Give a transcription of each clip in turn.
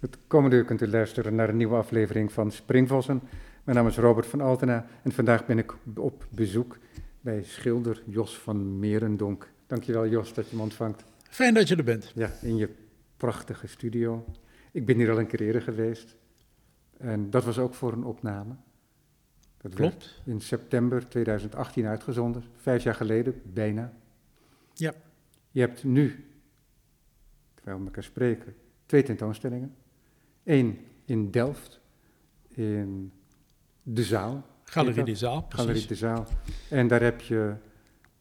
Het komende uur kunt u luisteren naar een nieuwe aflevering van Springvossen. Mijn naam is Robert van Altena en vandaag ben ik op bezoek bij schilder Jos van Merendonk. Dankjewel Jos dat je me ontvangt. Fijn dat je er bent. Ja, in je prachtige studio. Ik ben hier al een keer eerder geweest en dat was ook voor een opname. Dat Klopt. in september 2018 uitgezonden, vijf jaar geleden, bijna. Ja. Je hebt nu, terwijl we elkaar spreken, twee tentoonstellingen. Eén in Delft, in de zaal. Galerie de? Zaal, Galerie precies. de zaal. En daar heb je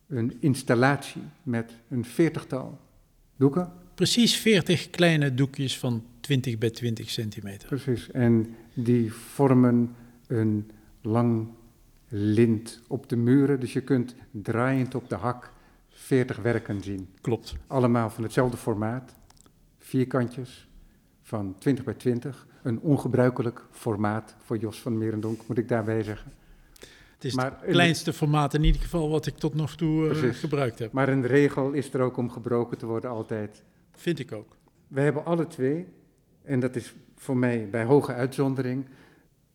een installatie met een veertigtal doeken. Precies 40 kleine doekjes van 20 bij 20 centimeter. Precies. En die vormen een lang lint op de muren. Dus je kunt draaiend op de hak 40 werken zien. Klopt. Allemaal van hetzelfde formaat. Vierkantjes van 20 bij 20. Een ongebruikelijk formaat voor Jos van Merendonk, moet ik daarbij zeggen. Het is Maar het in- kleinste formaat in ieder geval wat ik tot nog toe eh, gebruikt heb. Maar een regel is er ook om gebroken te worden altijd. Vind ik ook. We hebben alle twee, en dat is voor mij bij hoge uitzondering,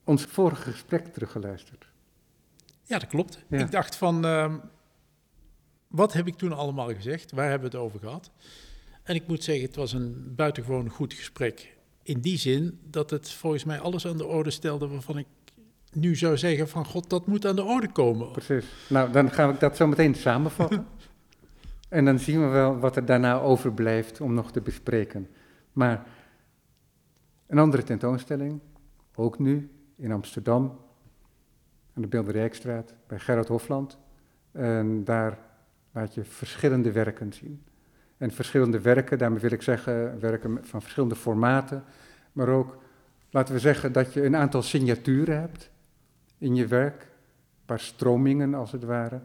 ons vorige gesprek teruggeluisterd. Ja, dat klopt. Ja. Ik dacht van, ehm, wat heb ik toen allemaal gezegd? Waar hebben we het over gehad? En ik moet zeggen, het was een buitengewoon goed gesprek. In die zin dat het volgens mij alles aan de orde stelde waarvan ik nu zou zeggen van, god, dat moet aan de orde komen. Precies. Nou, dan ga ik dat zo meteen samenvatten. en dan zien we wel wat er daarna overblijft om nog te bespreken. Maar een andere tentoonstelling, ook nu in Amsterdam, aan de Bilderijkstraat, bij Gerard Hofland. En daar laat je verschillende werken zien. En verschillende werken, daarmee wil ik zeggen, werken van verschillende formaten. Maar ook, laten we zeggen, dat je een aantal signaturen hebt in je werk. Een paar stromingen, als het ware.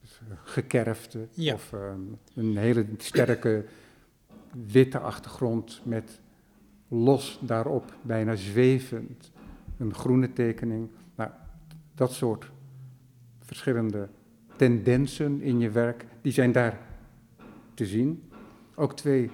Dus, eh, gekerfde Ja. of ehm, een hele sterke witte achtergrond met los daarop, bijna zwevend, een groene tekening. Nou, dat soort verschillende tendensen in je werk, die zijn daar te zien. Ook twee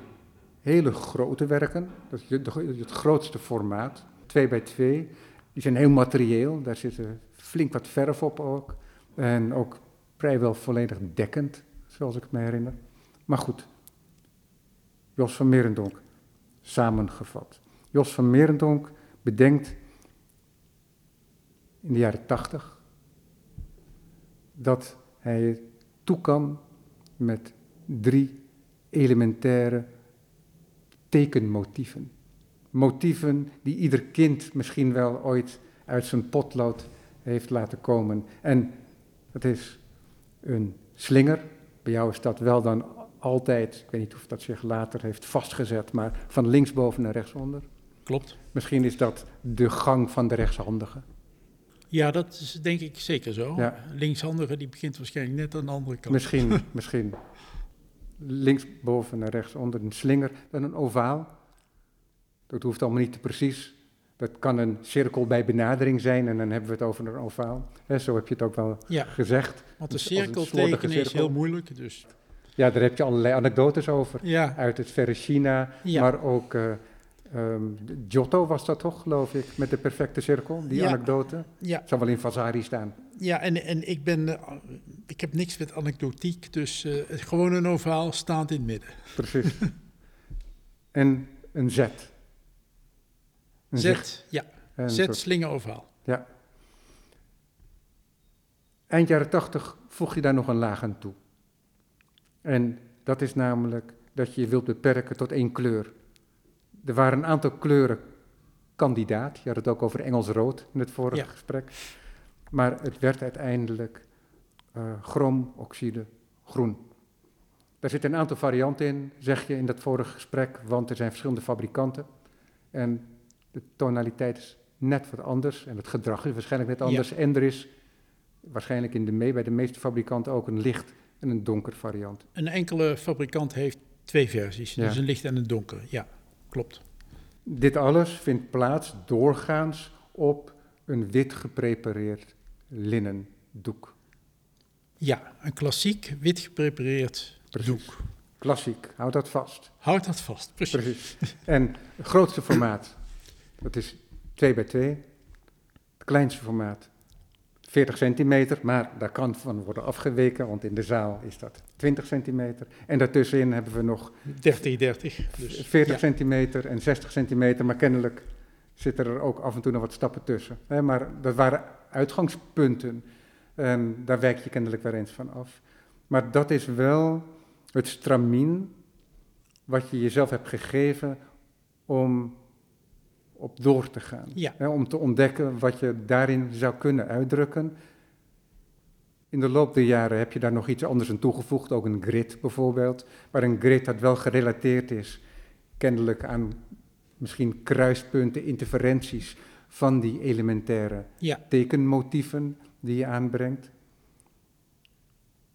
hele grote werken, dat is het grootste formaat, twee bij twee. Die zijn heel materieel, daar zit er flink wat verf op ook. En ook vrijwel volledig dekkend, zoals ik me herinner. Maar goed, Jos van Merendonk, samengevat. Jos van Merendonk bedenkt in de jaren tachtig dat hij toe kan met drie elementaire tekenmotieven. Motieven die ieder kind misschien wel ooit uit zijn potlood heeft laten komen. En dat is een slinger. Bij jou is dat wel dan altijd, ik weet niet of dat zich later heeft vastgezet, maar van linksboven naar rechtsonder. Klopt. Misschien is dat de gang van de rechtshandige. Ja, dat is denk ik zeker zo. Ja. Linkshandige die begint waarschijnlijk net aan de andere kant. Misschien, misschien linksboven naar rechtsonder een slinger, dan een ovaal. Dat hoeft allemaal niet te precies. Dat kan een cirkel bij benadering zijn en dan hebben we het over een ovaal. Hè, zo heb je het ook wel Ja, gezegd. want de Dus cirkel tekenen is heel moeilijk. Dus Ja, daar heb je allerlei anekdotes over. ja, Uit het verre China, Ja. maar ook ehm, Giotto was dat toch, geloof ik, met de perfecte cirkel, die anekdote. ja, zal wel in Vasari staan. Ja en, en ik ben, eh, ik heb niks met anekdotiek, dus eh, gewoon een ovaal staand in het midden. Precies. en een Z. Een zicht. Zet, ja, Een zet, soort- slinger, ovaal. Ja. Eind jaren tachtig voeg je daar nog een laag aan toe. En dat is namelijk dat je je wilt beperken tot één kleur. Er waren een aantal kleuren kandidaat. Je had het ook over Engels rood in het vorige Ja. gesprek. Maar het werd uiteindelijk eh chroomoxide groen. Daar zitten een aantal varianten in, zeg je in dat vorige gesprek, want er zijn verschillende fabrikanten. En de tonaliteit is net wat anders en het gedrag is waarschijnlijk net anders. En er is waarschijnlijk in de mee, bij de meeste fabrikanten ook een licht en een donker variant. Een enkele fabrikant heeft twee versies, Ja. dus een licht en een donker. Ja, klopt. Dit alles vindt plaats doorgaans op een wit geprepareerd linnen doek. Ja, een klassiek wit geprepareerd doek. Klassiek, houd dat vast. Houd dat vast, precies. Precies. En het grootste formaat Dat is 2 bij 2, het kleinste formaat. 40 centimeter, maar daar kan van worden afgeweken, want in de zaal is dat 20 centimeter. En daartussenin hebben we nog 30, 30. Dus, 40 ja. centimeter en 60 centimeter, maar kennelijk zitten er ook af en toe nog wat stappen tussen. Maar dat waren uitgangspunten. En daar wijk je kennelijk weer eens van af. Maar dat is wel het stramien wat je jezelf hebt gegeven om op door te gaan. Ja. Om te ontdekken wat je daarin zou kunnen uitdrukken. In de loop der jaren heb je daar nog iets anders aan toegevoegd, ook een grid bijvoorbeeld. Maar een grid dat wel gerelateerd is, kennelijk aan misschien kruispunten, interferenties van die elementaire Ja. tekenmotieven die je aanbrengt.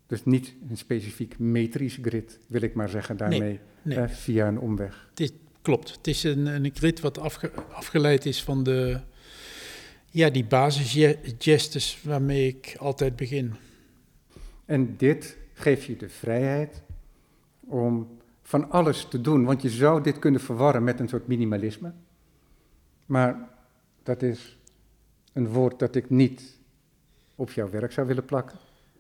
Dus niet een specifiek metrisch grid, wil ik maar zeggen daarmee, nee. eh, via een omweg. Klopt. Het is een, een grid wat afge- afgeleid is van de, ja, die basisgestes waarmee ik altijd begin. En dit geeft je de vrijheid om van alles te doen, want je zou dit kunnen verwarren met een soort minimalisme. Maar dat is een woord dat ik niet op jouw werk zou willen plakken,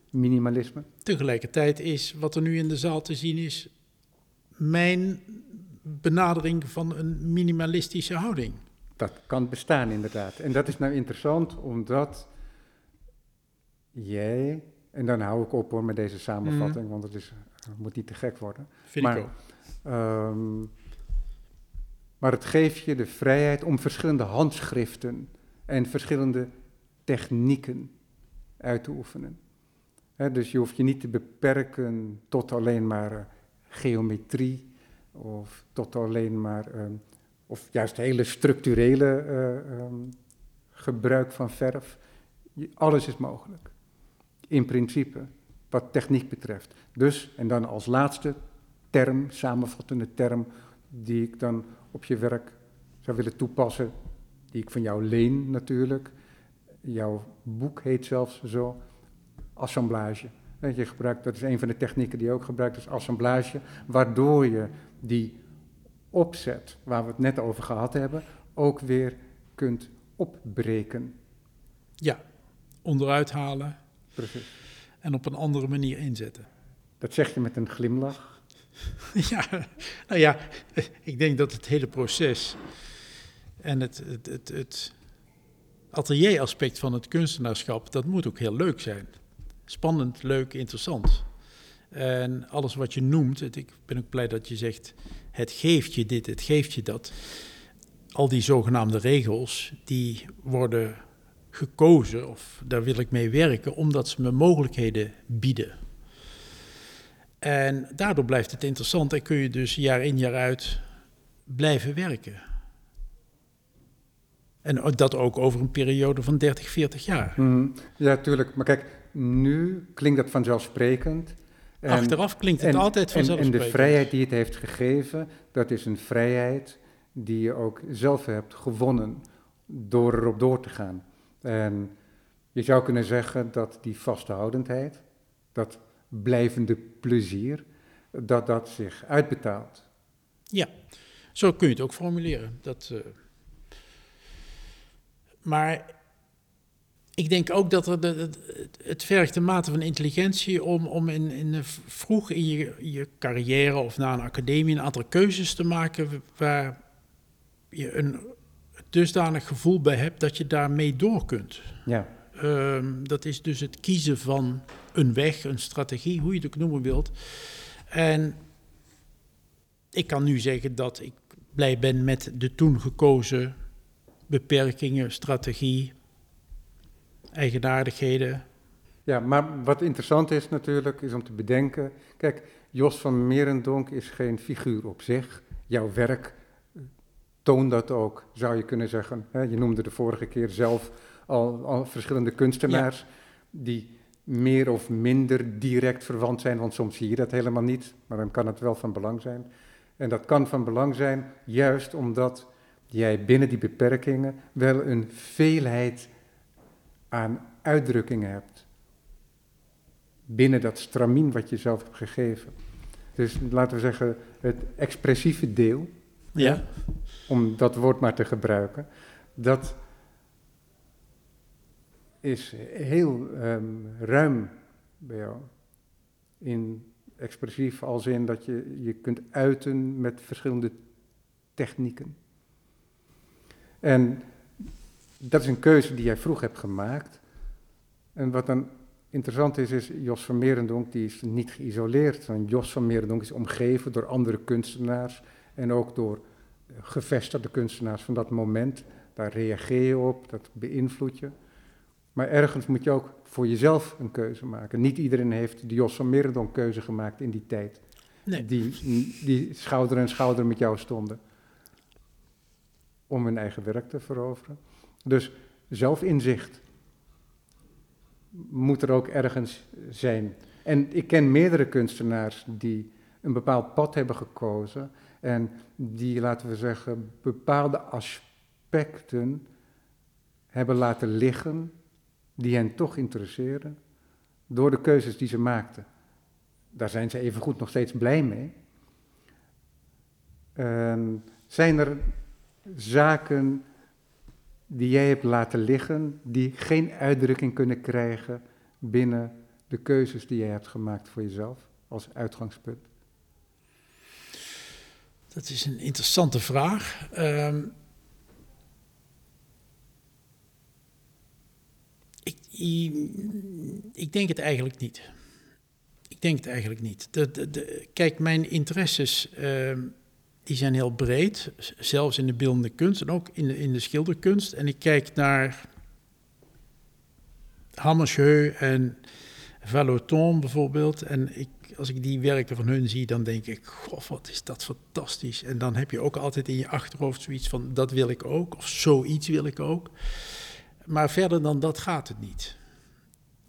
minimalisme. Tegelijkertijd is wat er nu in de zaal te zien is, mijn benadering van een minimalistische houding. Dat kan bestaan inderdaad. En dat is nou interessant omdat jij, en dan hou ik op hoor met deze samenvatting, want het, is, het moet niet te gek worden. Vind Maar- ik ook. Ehm, maar het geeft je de vrijheid om verschillende handschriften en verschillende technieken uit te oefenen. Dus je hoeft je niet te beperken tot alleen maar eh, geometrie of tot alleen maar, ehm, of juist hele structurele eh, ehm, gebruik van verf. Alles is mogelijk, in principe, wat techniek betreft. Dus, en dan als laatste term, samenvattende term, die ik dan op je werk zou willen toepassen, die ik van jou leen natuurlijk. Jouw boek heet zelfs zo, assemblage. Dat je gebruikt, dat is een van de technieken die je ook gebruikt, is assemblage, waardoor je die opzet, waar we het net over gehad hebben, ook weer kunt opbreken. Ja, onderuit halen Precies. en op een andere manier inzetten. Dat zeg je met een glimlach. Ja, nou ja, ik denk dat het hele proces en het, het, het, atelier-aspect van het kunstenaarschap, dat moet ook heel leuk zijn. Spannend, leuk, interessant. En alles wat je noemt, ik ben ook blij dat je zegt, het geeft je dit, het geeft je dat. Al die zogenaamde regels, die worden gekozen, of daar wil ik mee werken, omdat ze me mogelijkheden bieden. En daardoor blijft het interessant en kun je dus jaar in jaar uit blijven werken. En dat ook over een periode van 30, 40 jaar. Mhm. Ja, tuurlijk. Maar kijk, nu klinkt dat vanzelfsprekend. En- Achteraf klinkt het en- altijd en, en vanzelfsprekend. de vrijheid die het heeft gegeven, dat is een vrijheid die je ook zelf hebt gewonnen door erop door te gaan. En je zou kunnen zeggen dat die vasthoudendheid, dat blijvende plezier, dat dat zich uitbetaalt. Ja, zo kun je het ook formuleren. Dat, eh, Maar ik denk ook dat er de, de- het vergt een mate van intelligentie om, om in, in vroeg in je, je carrière of na een academie een aantal keuzes te maken waar je een dusdanig gevoel bij hebt dat je daarmee door kunt. Ja, Ehm, dat is dus het kiezen van een weg, een strategie, hoe je het ook noemen wilt. En ik kan nu zeggen dat ik blij ben met de toen gekozen beperkingen, strategie, eigenaardigheden. ja, maar wat interessant is natuurlijk, is om te bedenken, kijk, Jos van Merendonk is geen figuur op zich. Jouw werk eh, toont dat ook, zou je kunnen zeggen. Je noemde de vorige keer zelf al, al verschillende kunstenaars die meer of minder direct verwant zijn, want soms zie je dat helemaal niet, maar dan kan het wel van belang zijn. En dat kan van belang zijn juist omdat jij binnen die beperkingen wel een veelheid aan uitdrukkingen hebt. Binnen dat stramien wat je zelf hebt gegeven. Dus laten we zeggen, het expressieve deel, Ja, om dat woord maar te gebruiken, dat is heel ehm, ruim bij jou. In expressief als in dat je je kunt uiten met verschillende technieken. En dat is een keuze die jij vroeg hebt gemaakt. En wat dan interessant is, is Jos van Merendonk, die is niet geïsoleerd. Want Jos van Merendonk is omgeven door andere kunstenaars en ook door gevestigde kunstenaars van dat moment. Daar reageer je op, dat beïnvloedt je. Maar ergens moet je ook voor jezelf een keuze maken. Niet iedereen heeft de Jos van Merendonk keuze gemaakt in die tijd. Nee. Die, die schouder aan schouder met jou stonden. Om hun eigen werk te veroveren. Dus zelfinzicht moet er ook ergens zijn. En ik ken meerdere kunstenaars die een bepaald pad hebben gekozen en die, laten we zeggen, bepaalde aspecten hebben laten liggen die hen toch interesseren door de keuzes die ze maakten. Daar zijn ze evengoed nog steeds blij mee. En zijn er zaken die jij hebt laten liggen, die geen uitdrukking kunnen krijgen binnen de keuzes die jij hebt gemaakt voor jezelf als uitgangspunt? Dat is een interessante vraag. Um, ik, ik, denk het eigenlijk niet. Ik denk het eigenlijk niet. De, de, kijk, mijn interesses uh, die zijn heel breed, zelfs in de beeldende kunst en ook in de, in de schilderkunst. En ik kijk naar Hammersheu en Valoton bijvoorbeeld. En ik, als ik die werken van hun zie, dan denk ik, goh, wat is dat fantastisch. En dan heb je ook altijd in je achterhoofd zoiets van, dat wil ik ook, of zoiets wil ik ook. Maar verder dan dat gaat het niet.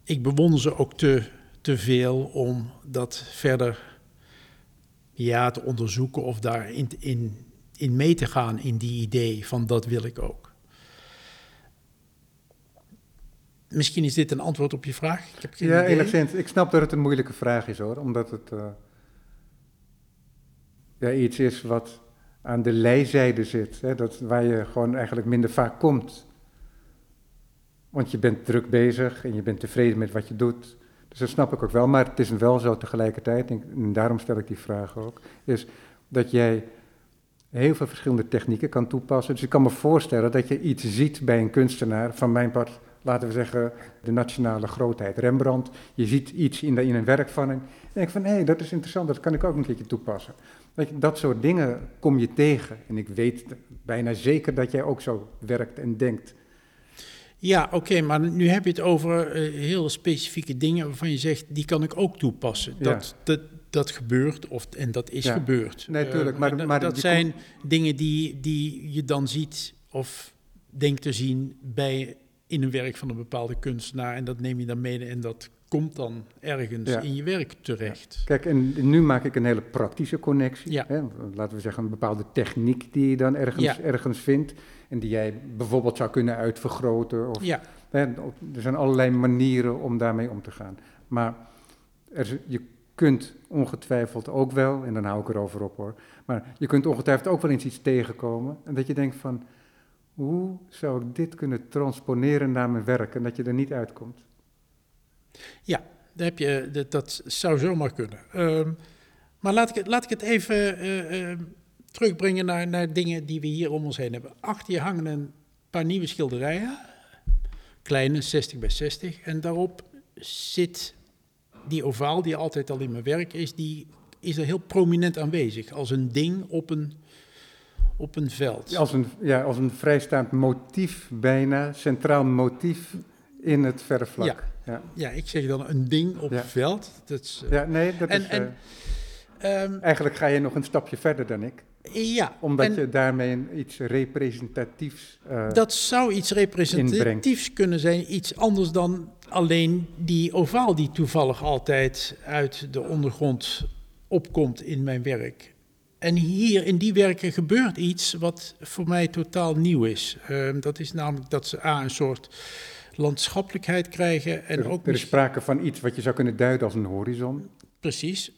Ik bewonder ze ook te, te veel om dat verder ja, te onderzoeken of daar in, in, in mee te gaan in die idee van dat wil ik ook. Misschien is dit een antwoord op je vraag. Ik heb geen ja, idee. enigszins. Ik snap dat het een moeilijke vraag is hoor, omdat het uh, ja, iets is wat aan de lijzijde zit, hè, dat, waar je gewoon eigenlijk minder vaak komt. Want je bent druk bezig en je bent tevreden met wat je doet. Dus dat snap ik ook wel, maar het is wel zo tegelijkertijd, en daarom stel ik die vraag ook, is dat jij heel veel verschillende technieken kan toepassen. Dus ik kan me voorstellen dat je iets ziet bij een kunstenaar, van mijn part, laten we zeggen, de nationale grootheid, Rembrandt. Je ziet iets in, in een werk van hem en denk van, hé, hey, dat is interessant, dat kan ik ook een keertje toepassen. Dat, dat soort dingen kom je tegen. En ik weet bijna zeker dat jij ook zo werkt en denkt. Ja, oké, maar nu heb je het over uh, heel specifieke dingen waarvan je zegt, die kan ik ook toepassen. Dat, dat, dat gebeurt of, en dat is gebeurd. Nee, tuurlijk. Maar, uh, maar dat zijn dingen die, die je dan ziet of denkt te zien bij, in een werk van een bepaalde kunstenaar. En dat neem je dan mee en dat komt dan ergens in je werk terecht. Kijk, en nu maak ik een hele praktische connectie. Hè? Laten we zeggen, een bepaalde techniek die je dan ergens, ergens vindt. En die jij bijvoorbeeld zou kunnen uitvergroten. Of, ja. Hè, er zijn allerlei manieren om daarmee om te gaan. Maar er, je kunt ongetwijfeld ook wel, en dan hou ik erover op hoor, maar je kunt ongetwijfeld ook wel eens iets tegenkomen. En dat je denkt van, hoe zou ik dit kunnen transponeren naar mijn werk en dat je er niet uitkomt? Ja, dat, heb je, dat, dat zou zomaar kunnen. Ehm, maar laat ik, laat ik het even uh, uh, terugbrengen naar, naar dingen die we hier om ons heen hebben. Achter je hangen een paar nieuwe schilderijen, kleine 60 bij 60. En daarop zit die ovaal die altijd al in mijn werk is, die is er heel prominent aanwezig. Als een ding op een, op een veld. Als een, ja, als een vrijstaand motief bijna, centraal motief in het verfvlak. Ja, ja. ja ik zeg dan een ding op het veld. Dat is, uh, ja, nee, dat en, is... En, uh, um, eigenlijk ga je nog een stapje verder dan ik. Ja. Omdat je daarmee iets representatiefs. Uh, dat zou iets representatiefs kunnen zijn, iets anders dan alleen die ovaal die toevallig altijd uit de ondergrond opkomt in mijn werk. En hier in die werken gebeurt iets wat voor mij totaal nieuw is. Uh, dat is namelijk dat ze A, een soort landschappelijkheid krijgen. En er, ook er is sprake van iets wat je zou kunnen duiden als een horizon. Precies.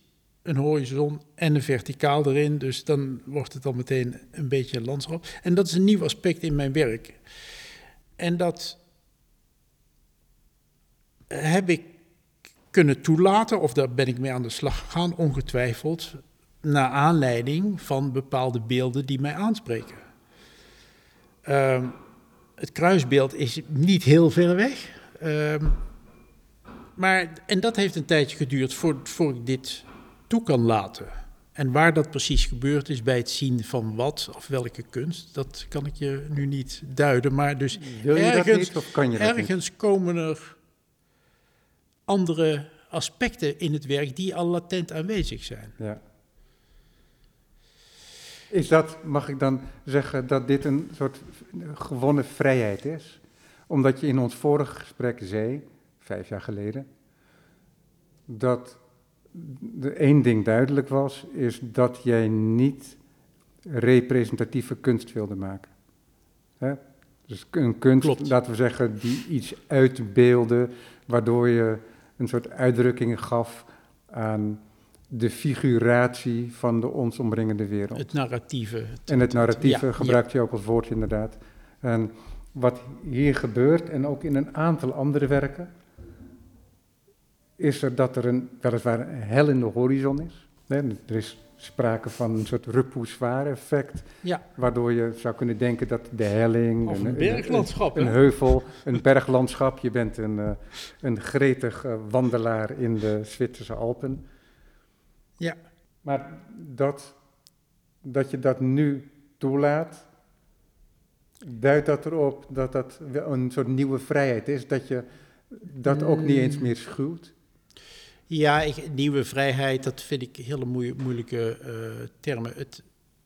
Een horizon en een verticaal erin. Dus dan wordt het al meteen een beetje een landschap. En dat is een nieuw aspect in mijn werk. En dat heb ik kunnen toelaten, of daar ben ik mee aan de slag gegaan, ongetwijfeld, naar aanleiding van bepaalde beelden die mij aanspreken. Ehm, het kruisbeeld is niet heel ver weg. Ehm, maar, en dat heeft een tijdje geduurd voordat voor ik dit toe kan laten. En waar dat precies gebeurd is bij het zien van wat of welke kunst, dat kan ik je nu niet duiden. Maar dus Wil je ergens, dat niet of kan je dat niet? ergens komen er andere aspecten in het werk die al latent aanwezig zijn. Ja. Is dat, mag ik dan zeggen, dat dit een soort gewonnen vrijheid is? Omdat je in ons vorige gesprek zei, vijf jaar geleden, dat de één ding duidelijk was, is dat jij niet representatieve kunst wilde maken. Hè? Dus een kunst, Klopt. laten we zeggen, die iets uitbeelde, waardoor je een soort uitdrukking gaf aan de figuratie van de ons omringende wereld. Het narratieve. het- en het narratieve ja, gebruikt je ook als woord inderdaad. En wat hier gebeurt, en ook in een aantal andere werken, is er dat er een, weliswaar een hel in de horizon is. Er is sprake van een soort repoussoir effect, Ja, waardoor je zou kunnen denken dat de helling... of een berglandschap. Een heuvel, een berglandschap. Je bent een, eh, een gretig eh, wandelaar in de Zwitserse Alpen. Ja. Maar dat, dat je dat nu toelaat, duidt dat erop dat dat een soort nieuwe vrijheid is. Dat je dat ook niet eens meer schuwt. Ja, ik, nieuwe vrijheid, dat vind ik hele moeilijke eh, termen. Het,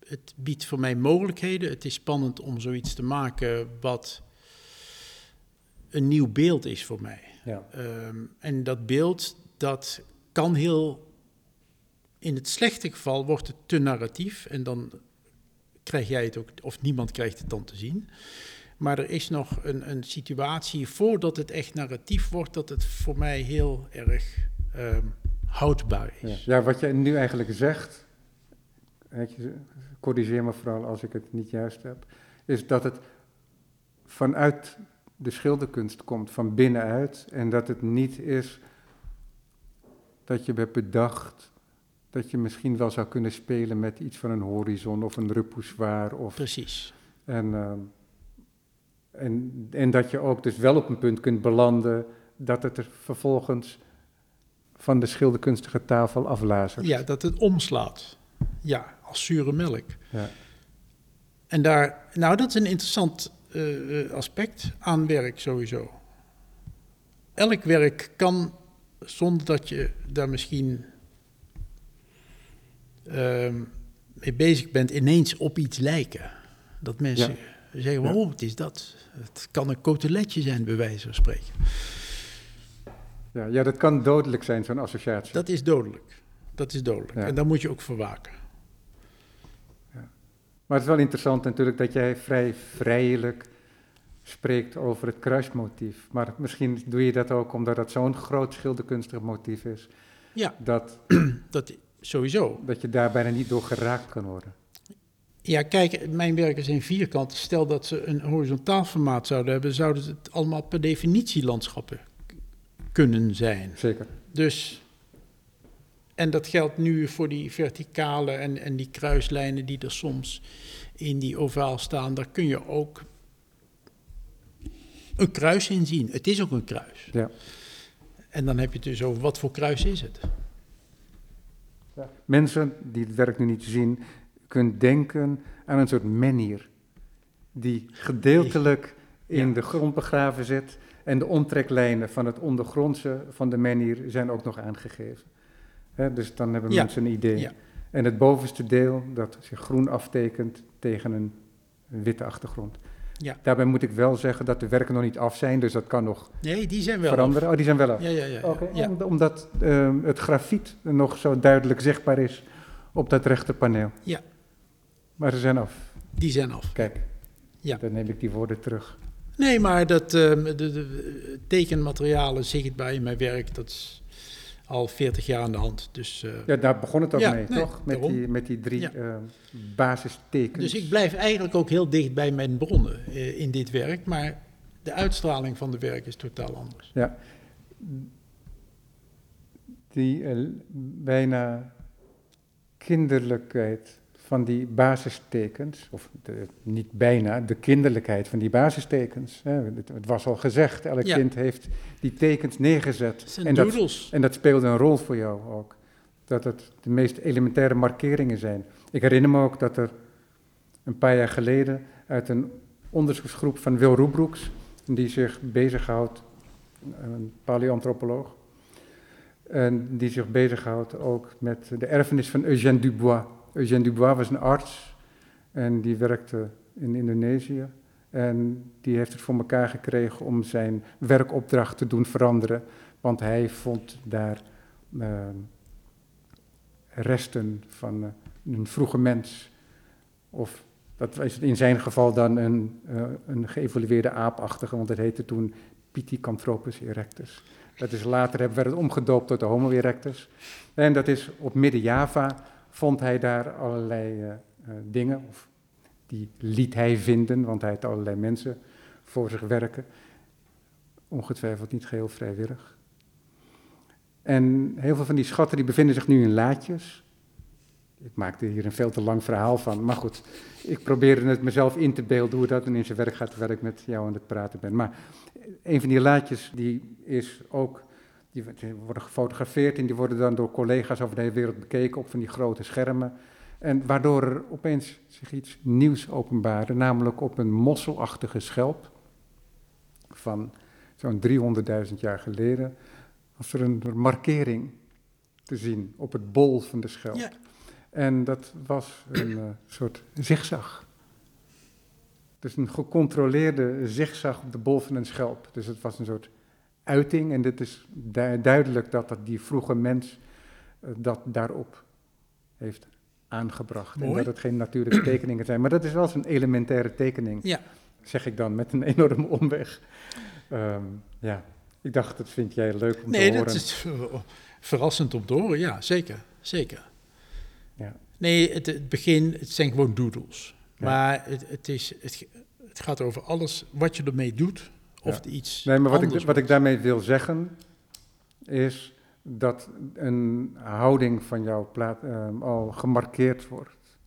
het biedt voor mij mogelijkheden. Het is spannend om zoiets te maken wat een nieuw beeld is voor mij. Ja. Ehm, en dat beeld, dat kan heel... In het slechte geval wordt het te narratief en dan krijg jij het ook, of niemand krijgt het dan te zien. Maar er is nog een, een situatie voordat het echt narratief wordt, dat het voor mij heel erg ehm, houdbaar is. ja, wat je nu eigenlijk zegt, je, corrigeer me vooral als ik het niet juist heb, is dat het vanuit de schilderkunst komt, van binnenuit, en dat het niet is dat je hebt bedacht dat je misschien wel zou kunnen spelen met iets van een horizon of een repoussoir of Precies. en, ehm, en, en dat je ook dus wel op een punt kunt belanden dat het er vervolgens van de schilderkunstige tafel aflazert. Ja, dat het omslaat. Ja, als zure melk. Ja. En daar, nou, dat is een interessant eh, eh, aspect aan werk sowieso. Elk werk kan, zonder dat je daar misschien ehm, mee bezig bent, ineens op iets lijken. Dat mensen zeggen, oh, het is dat. Het kan een coteletje zijn, bij wijze van spreken. Ja, ja, dat kan dodelijk zijn, zo'n associatie. Dat is dodelijk. Dat is dodelijk. Ja. En daar moet je ook voor waken. Maar het is wel interessant natuurlijk dat jij vrij vrijelijk spreekt over het kruismotief. Maar misschien doe je dat ook omdat dat zo'n groot schilderkunstig motief is, Ja, dat, dat sowieso. dat je daar bijna niet door geraakt kan worden. Ja, kijk, mijn werken zijn vierkant. Stel dat ze een horizontaal formaat zouden hebben, zouden het allemaal per definitie landschappen kunnen zijn. Zeker. Dus, en dat geldt nu voor die verticale en, en die kruislijnen die er soms in die ovaal staan. Daar kun je ook een kruis in zien. Het is ook een kruis. Ja. En dan heb je het dus over wat voor kruis is het. Mensen die het werk nu niet zien, kunnen denken aan een soort menhir. Die gedeeltelijk in Ja. de grond begraven zit. En de omtreklijnen van het ondergrondse van de menhir zijn ook nog aangegeven. Hè, dus dan hebben Ja. mensen een idee. Ja. En het bovenste deel, dat zich groen aftekent tegen een witte achtergrond. Ja. Daarbij moet ik wel zeggen dat de werken nog niet af zijn, dus dat kan nog Nee, die zijn wel. veranderen. Oh, die zijn wel af. af. Ja, ja, ja. om- omdat ehm, het grafiet nog zo duidelijk zichtbaar is op dat rechterpaneel. Ja. Maar ze zijn af. Die zijn af. Kijk, Ja. dan neem ik die woorden terug. Nee, maar dat, ehm, de, de, tekenmaterialen zichtbaar in mijn werk, dat is al 40 jaar aan de hand. Dus, uh, ja, daar begon het ook ja, mee, nee, toch? Met daarom. die, met die drie Ja. eh, basistekens. dus ik blijf eigenlijk ook heel dicht bij mijn bronnen eh, in dit werk, maar de uitstraling van de werk is totaal anders. Ja. Die eh, bijna kinderlijkheid van die basistekens, of de, niet bijna, de kinderlijkheid van die basistekens. Hè, het, het was al gezegd, elk Ja. kind heeft die tekens neergezet. En dat, en dat speelde een rol voor jou ook. Dat het de meest elementaire markeringen zijn. Ik herinner me ook dat er een paar jaar geleden uit een onderzoeksgroep van Wil Roebroeks, die zich bezighoudt, een paleoantropoloog, en die zich bezighoudt ook met de erfenis van Eugène Dubois. Eugène Dubois was een arts en die werkte in Indonesië. En die heeft het voor elkaar gekregen om zijn werkopdracht te doen veranderen. Want hij vond daar eh, resten van eh, een vroege mens. Of dat is in zijn geval dan een, eh, een geëvolueerde aapachtige, want het heette toen Pithecanthropus erectus. Dat is later werd het omgedoopt tot de Homo erectus. En dat is op Midden-Java vond hij daar allerlei eh, eh, dingen, of die liet hij vinden, want hij had allerlei mensen voor zich werken. Ongetwijfeld niet geheel vrijwillig. En heel veel van die schatten die bevinden zich nu in laadjes. Ik maakte hier een veel te lang verhaal van, maar goed, ik probeerde het mezelf in te beelden hoe dat in zijn werk gaat, terwijl ik met jou aan het praten ben. Maar een van die laadjes die is ook, die worden gefotografeerd en die worden dan door collega's over de hele wereld bekeken op van die grote schermen. En waardoor er opeens zich iets nieuws openbaarde, namelijk op een mosselachtige schelp van zo'n 300.000 jaar geleden, was er een markering te zien op het bol van de schelp. Ja. En dat was een uh, soort zigzag. Dus een gecontroleerde zigzag op de bol van een schelp. Dus het was een soort uiting en het is du duidelijk dat, dat die vroege mens uh, dat daarop heeft aangebracht. Mooi. En dat het geen natuurlijke tekeningen zijn. Maar dat is wel zo'n elementaire tekening, Ja. zeg ik dan, met een enorme omweg. Um, ja, ik dacht, dat vind jij leuk om nee, te horen. dat is verrassend om te horen, ja, zeker. zeker. Ja. Nee, het, het, begin, het zijn gewoon doodles. Ja. Maar het, het, is, het, het, gaat over alles wat je ermee doet, of Ja. het iets Nee, maar wat ik, wat ik daarmee wil zeggen, is dat een houding van jou plaat, ehm, al gemarkeerd wordt.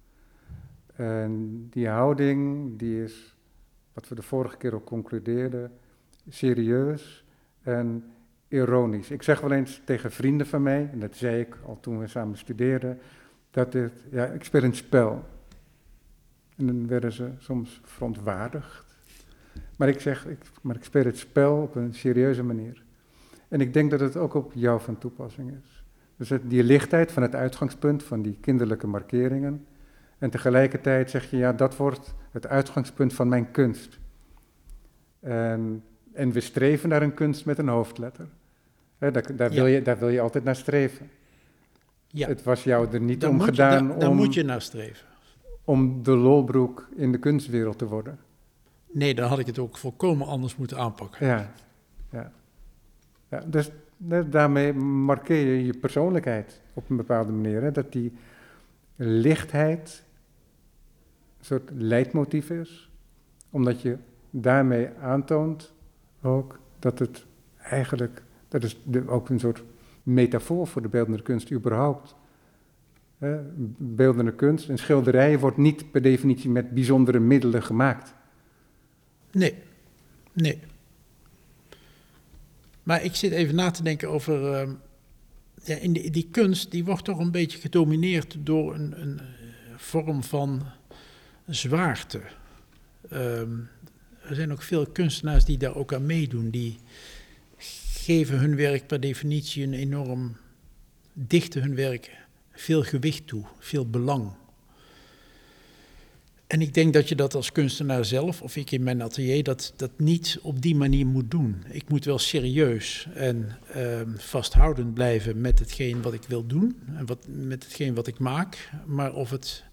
En die houding, die is, wat we de vorige keer ook concludeerden, serieus en ironisch. Ik zeg wel eens tegen vrienden van mij, en dat zei ik al toen we samen studeerden, dat het, ja, ik speel een spel. En dan werden ze soms verontwaardigd. Maar ik zeg, ik, maar ik speel het spel op een serieuze manier. En ik denk dat het ook op jou van toepassing is. Dus het, die lichtheid van het uitgangspunt van die kinderlijke markeringen. En tegelijkertijd zeg je, ja, dat wordt het uitgangspunt van mijn kunst. En, en we streven naar een kunst met een hoofdletter. Daar, daar, Ja. wil je, daar wil je altijd naar streven. Ja, Het was jou er niet daar, om je, gedaan daar om, moet je naar streven. om de lolbroek in de kunstwereld te worden. Nee, dan had ik het ook volkomen anders moeten aanpakken. Ja, ja. ja dus daarmee markeer je je persoonlijkheid op een bepaalde manier. Hè? Dat die lichtheid een soort leidmotief is, omdat je daarmee aantoont ook dat het eigenlijk, dat is ook een soort metafoor voor de beeldende kunst überhaupt. Hè? Beeldende kunst, een schilderij wordt niet per definitie met bijzondere middelen gemaakt. Nee, nee. Maar ik zit even na te denken over. ehm, ja, in die, die kunst die wordt toch een beetje gedomineerd door een, een eh, vorm van zwaarte. Ehm, er zijn ook veel kunstenaars die daar ook aan meedoen. Die geven hun werk per definitie een enorm. dichten hun werk veel gewicht toe, veel belang. En ik denk dat je dat als kunstenaar zelf, of ik in mijn atelier, dat, dat niet op die manier moet doen. Ik moet wel serieus en ehm, vasthoudend blijven met hetgeen wat ik wil doen, en wat, met hetgeen wat ik maak. Maar of het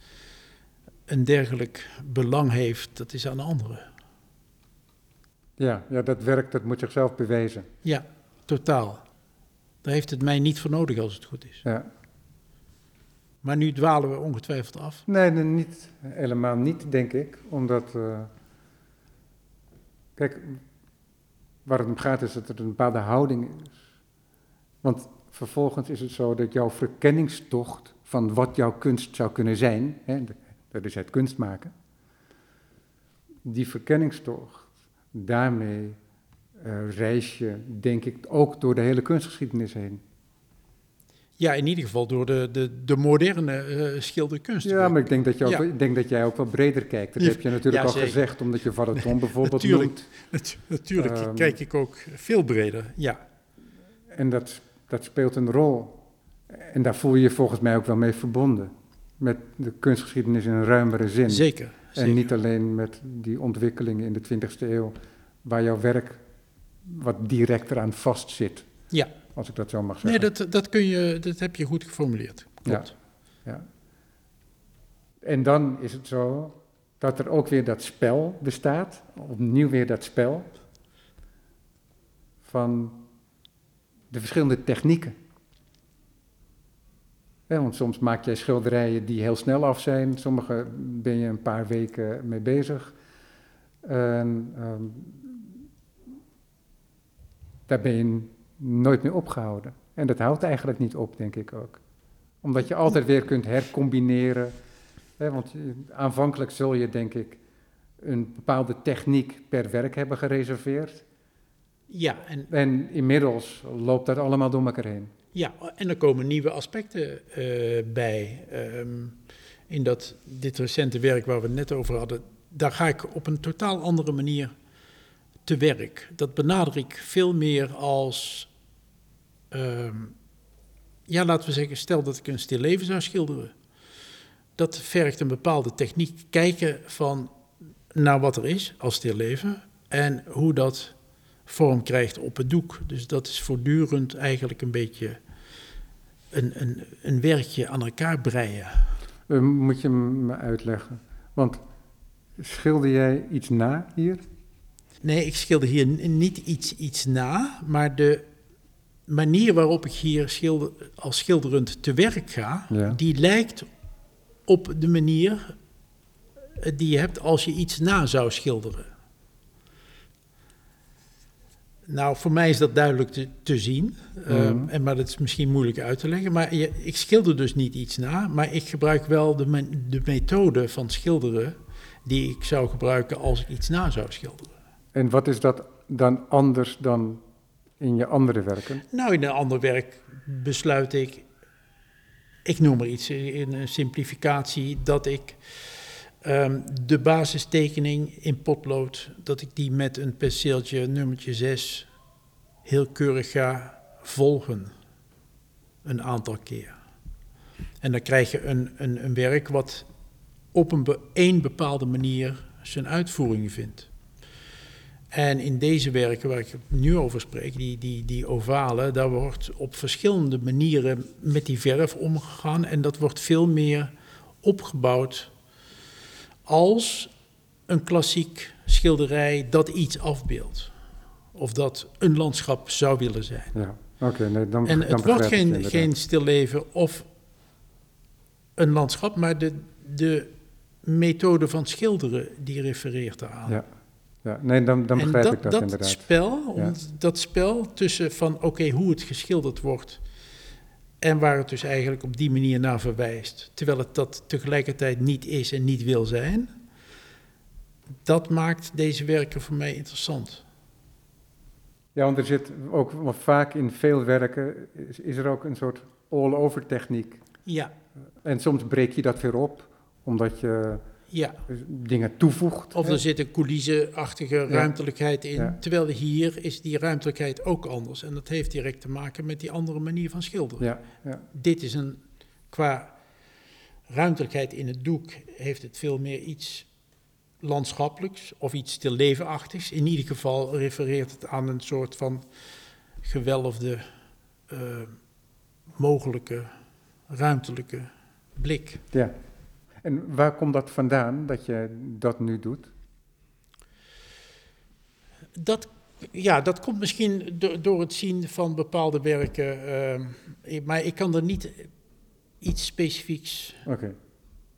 een dergelijk belang heeft, dat is aan de andere. Ja, ja dat werk dat moet zichzelf bewijzen. Ja, totaal. Daar heeft het mij niet voor nodig als het goed is. Ja. Maar nu dwalen we ongetwijfeld af. Nee, nee, niet, helemaal niet, denk ik. Omdat, eh, kijk, waar het om gaat is dat er een bepaalde houding is. Want vervolgens is het zo dat jouw verkenningstocht van wat jouw kunst zou kunnen zijn, hè, dat is het kunst maken, die verkenningstocht, daarmee uh, reis je, denk ik, ook door de hele kunstgeschiedenis heen. Ja, in ieder geval door de, de, de moderne uh, schilderkunst. Ja, maar ik denk, dat je ook, ik denk dat jij ook wel breder kijkt. Dat heb je natuurlijk al gezegd, omdat je Varaton bijvoorbeeld natuurlijk, noemt. Natuurlijk um, kijk ik ook veel breder, ja. En dat, dat speelt een rol. En daar voel je je volgens mij ook wel mee verbonden. Met de kunstgeschiedenis in een ruimere zin. Zeker. En niet alleen met die ontwikkelingen in de 20e eeuw, waar jouw werk wat direct eraan vastzit. Ja. Als ik dat zo mag zeggen. Nee, dat, dat, kun je, dat heb je goed geformuleerd. Klopt. Ja, ja. En dan is het zo dat er ook weer dat spel bestaat, opnieuw weer dat spel van de verschillende technieken. want soms maak jij schilderijen die heel snel af zijn, sommige ben je een paar weken mee bezig. En, um, daar ben je nooit meer opgehouden. En dat houdt eigenlijk niet op, denk ik ook. Omdat je altijd weer kunt hercombineren. Hè, want aanvankelijk zul je, denk ik, een bepaalde techniek per werk hebben gereserveerd. Ja, en, en inmiddels loopt dat allemaal door elkaar heen. Ja, en er komen nieuwe aspecten uh, bij. Um, in dat, dit recente werk waar we het net over hadden, daar ga ik op een totaal andere manier te werk. Dat benader ik veel meer als, uh, ja, laten we zeggen, stel dat ik een stil leven zou schilderen. Dat vergt een bepaalde techniek, kijken van naar wat er is als stil leven en hoe dat vorm krijgt op het doek. Dus dat is voortdurend eigenlijk een beetje een, een, een werkje aan elkaar breien. Uh, moet je me uitleggen? Want schilder jij iets na hier? Nee, ik schilder hier niet iets, iets na, maar de manier waarop ik hier schilder, als schilderend te werk ga, die lijkt op de manier eh, die je hebt als je iets na zou schilderen. Nou, voor mij is dat duidelijk te, te zien, mm. en, maar dat is misschien moeilijk uit te leggen. Maar je, ik schilder dus niet iets na, maar ik gebruik wel de, de methode van schilderen die ik zou gebruiken als ik iets na zou schilderen. En wat is dat dan anders dan in je andere werken? Nou, in een ander werk besluit ik, ik noem maar iets, in een simplificatie, dat ik um, de basistekening in potlood, dat ik die met een penseeltje nummertje 6 heel keurig ga volgen. Een aantal keer. En dan krijg je een, een, een werk wat op een, be, een bepaalde manier zijn uitvoering vindt. En in deze werken waar ik nu over spreek, die, die, die ovalen, daar wordt op verschillende manieren met die verf omgegaan. En dat wordt veel meer opgebouwd als een klassiek schilderij dat iets afbeeldt. Of dat een landschap zou willen zijn. Ja, oké. nee, dan, en het wordt geen, geen stilleven of een landschap, maar de, de methode van schilderen die refereert daaraan. Ja. Ja, nee, dan, dan begrijp dat, ik dat, dat inderdaad. Spel, Dat spel tussen van oké, hoe het geschilderd wordt en waar het dus eigenlijk op die manier naar verwijst, terwijl het dat tegelijkertijd niet is en niet wil zijn, dat maakt deze werken voor mij interessant. Ja, want er zit ook vaak in veel werken, is, is er ook een soort all-over techniek. Ja. En soms breek je dat weer op, omdat je ja. dingen toevoegt. Of er zit een coulisseachtige ruimtelijkheid in. Terwijl hier is die ruimtelijkheid ook anders. En dat heeft direct te maken met die andere manier van schilderen. Ja. Dit is een, qua ruimtelijkheid in het doek, heeft het veel meer iets landschappelijks of iets stillevenachtigs. In ieder geval refereert het aan een soort van gewelfde uh, mogelijke ruimtelijke blik. Ja. En waar komt dat vandaan dat je dat nu doet? Dat Ja, dat komt misschien do- door het zien van bepaalde werken. ik- maar ik kan er niet iets specifieks.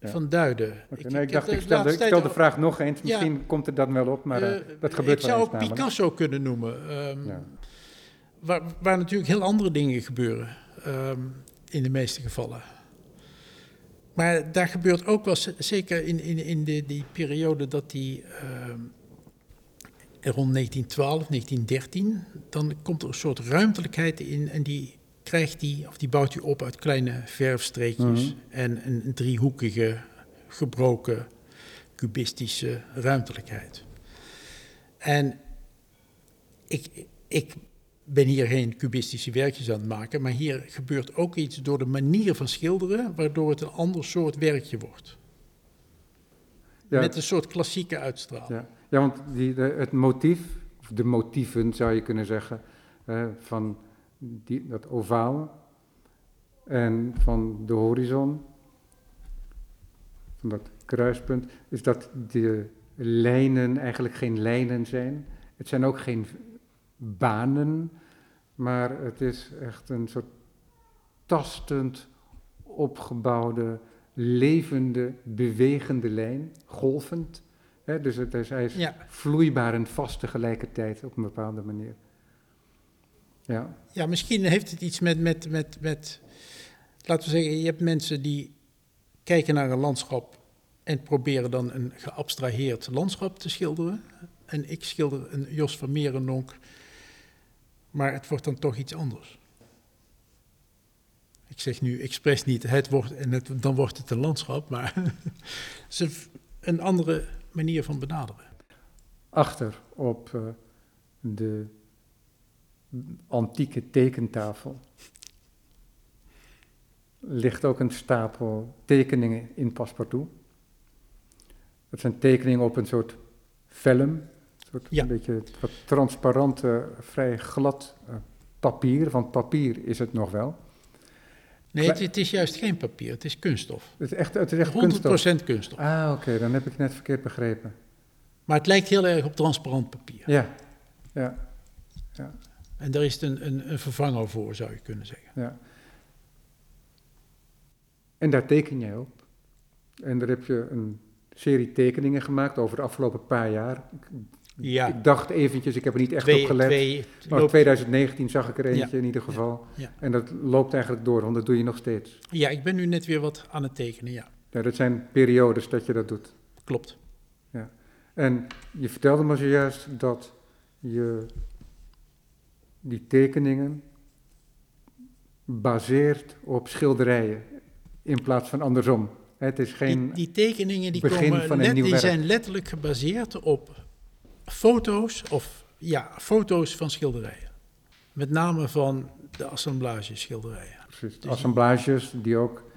Ja. van duiden. Oké, nou, ik dacht, ik stel, de, ik stel vraag nog eens. Ja. Misschien komt er dan wel op, maar eh, eh, dat gebeurt Ik zou eens ook namelijk. Picasso kunnen noemen. ehm, Ja. waar, waar natuurlijk heel andere dingen gebeuren. ehm, in de meeste gevallen. Maar daar gebeurt ook wel, zeker in, in, in de, die periode dat die ehm, rond 1912, 1913, dan komt er een soort ruimtelijkheid in en die krijgt die, of die bouwt hij op uit kleine verfstreekjes Mhm. en een, een driehoekige, gebroken, cubistische ruimtelijkheid. En ik, ik ben hier geen cubistische werkjes aan het maken, maar hier gebeurt ook iets door de manier van schilderen, waardoor het een ander soort werkje wordt. Ja, Met een soort klassieke uitstraling. ja. ja, want die, de, het motief, of de motieven zou je kunnen zeggen, eh, van die, dat ovaal en van de horizon, van dat kruispunt, is dat de lijnen eigenlijk geen lijnen zijn. Het zijn ook geen banen, maar het is echt een soort tastend opgebouwde, levende, bewegende lijn, golvend. Hè, dus het is, hij is Ja, vloeibaar en vast tegelijkertijd op een bepaalde manier. Ja, ja, misschien heeft het iets met, met, met, met, laten we zeggen, je hebt mensen die kijken naar een landschap en proberen dan een geabstraheerd landschap te schilderen. En ik schilder een Jos van Merenonk, maar het wordt dan toch iets anders. Ik zeg nu expres niet, het wordt, en dan wordt het een landschap, maar het een, andere manier van benaderen. achter op eh, de antieke tekentafel ligt ook een stapel tekeningen in paspartout. Dat zijn tekeningen op een soort vellum, soort Ja. een beetje wat transparante, vrij glad eh, papier. Want papier is het nog wel. Nee, het, het is juist geen papier, het is kunststof. Het is echt, het is echt 100% kunststof. kunststof. Ah, oké, dan heb ik het net verkeerd begrepen. Maar het lijkt heel erg op transparant papier. Ja, ja, En daar is het een, een, een vervanger voor, zou je kunnen zeggen. ja. En daar teken jij op. En daar heb je een serie tekeningen gemaakt over de afgelopen paar jaar. Ik, Ja, ik dacht eventjes, ik heb er niet echt twee, op gelet. twee, maar loopt- 2019 zag ik er eentje Ja, in ieder geval. ja. En dat loopt eigenlijk door, want dat doe je nog steeds. ja, ik ben nu net weer wat aan het tekenen, ja. Ja, dat zijn periodes dat je dat doet. Klopt. En je vertelde me zojuist dat je die tekeningen baseert op schilderijen in plaats van andersom. Het is geen. die, die tekeningen die komen let- nieuw die werk. zijn letterlijk gebaseerd op foto's, of ja, foto's van schilderijen. Met name van de assemblage schilderijen. precies, dus- assemblages die ook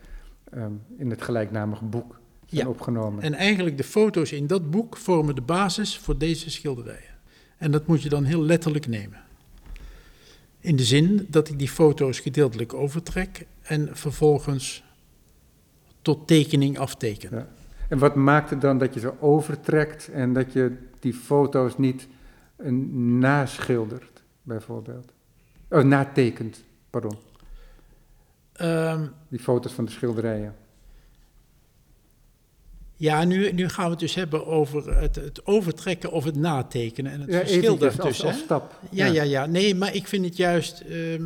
ehm, in het gelijknamige boek zijn Ja. opgenomen. En eigenlijk de foto's in dat boek vormen de basis voor deze schilderijen. En dat moet je dan heel letterlijk nemen. In de zin dat ik die foto's gedeeltelijk overtrek en vervolgens tot tekening afteken. Ja. En wat maakt het dan dat je ze overtrekt en dat je die foto's niet naschildert, bijvoorbeeld? Oh, natekent, pardon. Ehm, Die foto's van de schilderijen. ja, nu, nu gaan we het dus hebben over het, het overtrekken of het natekenen en het Ja, verschil eventjes als, daartussen. als stap. Ja, ja, ja. Nee, maar ik vind het juist ehm,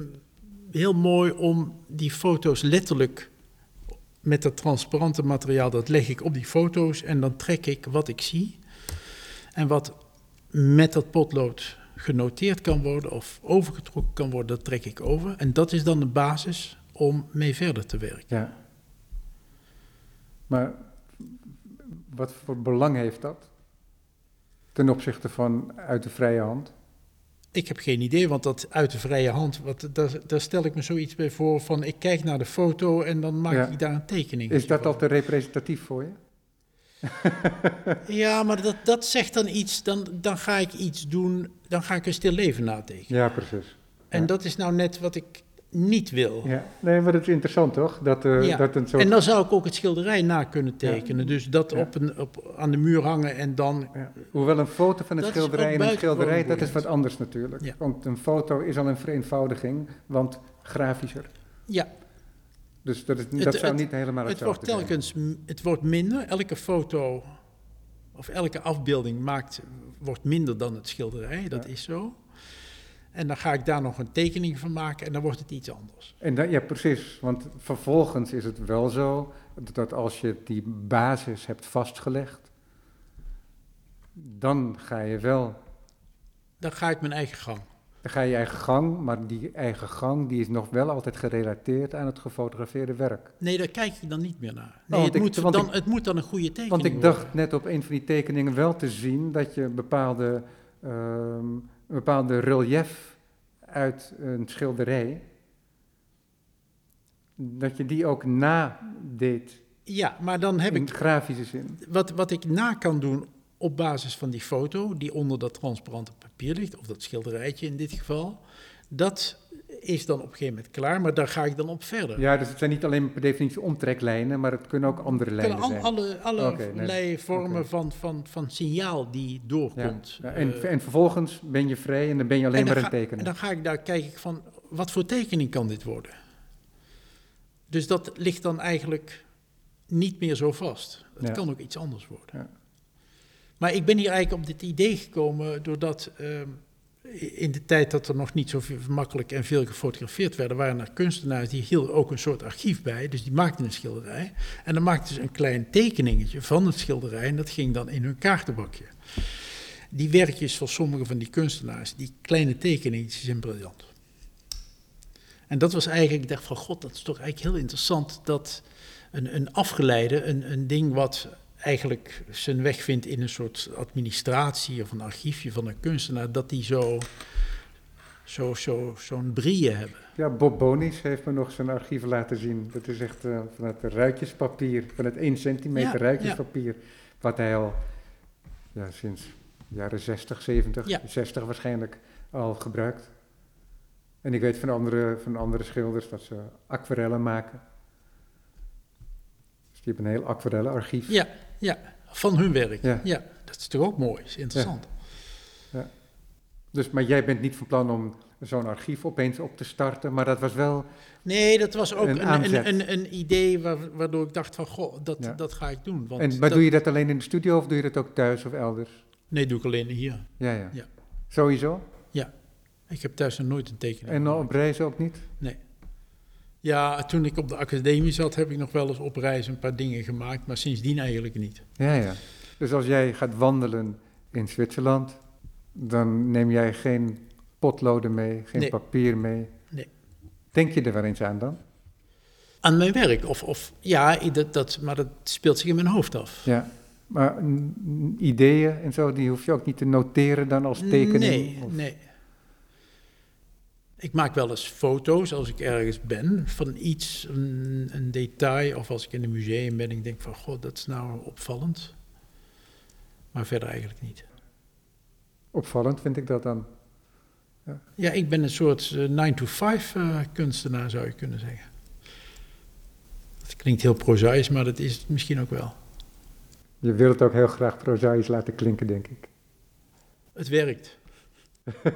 heel mooi om die foto's letterlijk met dat transparante materiaal, dat leg ik op die foto's en dan trek ik wat ik zie. En wat met dat potlood genoteerd kan worden of overgetrokken kan worden, dat trek ik over. En dat is dan de basis om mee verder te werken. Ja. Maar wat voor belang heeft dat ten opzichte van uit de vrije hand? Ik heb geen idee, want dat uit de vrije hand, wat, daar, daar stel ik me zoiets bij voor van ik kijk naar de foto en dan maak Ja. ik daar een tekening. Is dat van. al te representatief voor je? Ja, maar dat, dat zegt dan iets, dan, dan ga ik iets doen, dan ga ik een stil leven natekenen. Ja, precies. En Ja. dat is nou net wat ik niet wil. Ja, nee, maar dat is interessant toch? Dat, uh, Ja. dat een soort... En dan zou ik ook het schilderij na kunnen tekenen. Dus dat op een, op, aan de muur hangen en dan... Hoewel een foto van een Dat is schilderij en een schilderij, dat is wat anders natuurlijk. Want een foto is al een vereenvoudiging, want grafischer. Ja, Dus dat, is, Het- dat zou het- niet helemaal het wordt hetzelfde zijn. telkens m- het wordt minder. Elke foto of elke afbeelding maakt, wordt minder dan het schilderij. Dat Ja. is zo. En dan ga ik daar nog een tekening van maken en dan wordt het iets anders. En dat, ja, precies. Want vervolgens is het wel zo dat als je die basis hebt vastgelegd, dan ga je wel, Dan ga ik mijn eigen gang. Dan ga je eigen gang, maar die eigen gang die is nog wel altijd gerelateerd aan het gefotografeerde werk. Nee, daar kijk ik dan niet meer naar. Nee, want het, ik- moet dan, ik- het moet dan een goede tekening Want ik worden. dacht net op een van die tekeningen wel te zien dat je bepaalde, ehm, een bepaalde relief uit een schilderij, dat je die ook nadeed Ja, maar dan heb in ik grafische zin. wat, wat ik na kan doen op basis van die foto, die onder dat transparante papier ligt, of dat schilderijtje in dit geval, dat is dan op een gegeven moment klaar, maar daar ga ik dan op verder. Ja, dus het zijn niet alleen per definitie omtreklijnen, maar het kunnen ook andere lijnen al- zijn. alle, alle nee, allerlei vormen van, van, van signaal die doorkomt. ja, en, Eh, en vervolgens ben je vrij en dan ben je alleen maar aan ga- het tekenen. En dan ga ik daar kijk ik van, wat voor tekening kan dit worden? Dus dat ligt dan eigenlijk niet meer zo vast. Het Ja. kan ook iets anders worden. Ja. Maar ik ben hier eigenlijk op dit idee gekomen doordat ehm, in de tijd dat er nog niet zo makkelijk en veel gefotografeerd werden, waren er kunstenaars die hielden ook een soort archief bij. Dus die maakten een schilderij. En dan maakten ze een klein tekeningetje van het schilderij en dat ging dan in hun kaartenbakje. Die werkjes van sommige van die kunstenaars, die kleine tekeningetjes zijn briljant. En dat was eigenlijk, ik dacht van god, dat is toch eigenlijk heel interessant dat een, een afgeleide, een, een ding wat eigenlijk zijn weg vindt in een soort administratie of een archiefje van een kunstenaar, dat die zo, zo, zo, zo'n brieën hebben. Ja, Bob Bonis heeft me nog zijn archieven laten zien. Dat is echt eh, van het ruitjespapier, van het 1 centimeter Ja, ruitjespapier, wat hij al ja, sinds de jaren 60, 70, Ja. 60 waarschijnlijk al gebruikt. En ik weet van andere, van andere schilders dat ze aquarellen maken. Dus die hebben een heel aquarellenarchief. Ja, ja, van hun werk. Ja. Ja, dat is toch ook mooi, is interessant. Dus, maar jij bent niet van plan om zo'n archief opeens op te starten, maar dat was wel... Nee, dat was ook Een een, een, een, idee waar- waardoor ik dacht van, goh, dat, Ja. dat ga ik doen. Want En, maar dat- doe je dat alleen in de studio of doe je dat ook thuis of elders? Nee, doe ik alleen hier. Ja, ja. Ja. Sowieso? Ik heb thuis nog nooit een tekening En op reizen ook niet? Ja, toen ik op de academie zat, heb ik nog wel eens op reis een paar dingen gemaakt, maar sindsdien eigenlijk niet. Ja, ja. Dus als jij gaat wandelen in Zwitserland, dan neem jij geen potloden mee, geen Nee. papier mee. Nee. Denk je er wel eens aan dan? Aan mijn werk, of, of ja, dat, dat, maar dat speelt zich in mijn hoofd af. Ja. Maar ideeën en zo, die hoef je ook niet te noteren dan als tekening? Nee, Of- nee. Ik maak wel eens foto's als ik ergens ben van iets, een, een detail, of als ik in een museum ben en ik denk van, god, dat is nou opvallend. Maar verder eigenlijk niet. Opvallend vind ik dat dan. Ja, ik ben een soort 9-to-5 eh, kunstenaar, zou je kunnen zeggen. Dat klinkt heel prozaïs, maar dat is het misschien ook wel. Je wilt het ook heel graag prozaïs laten klinken, denk ik. Het werkt.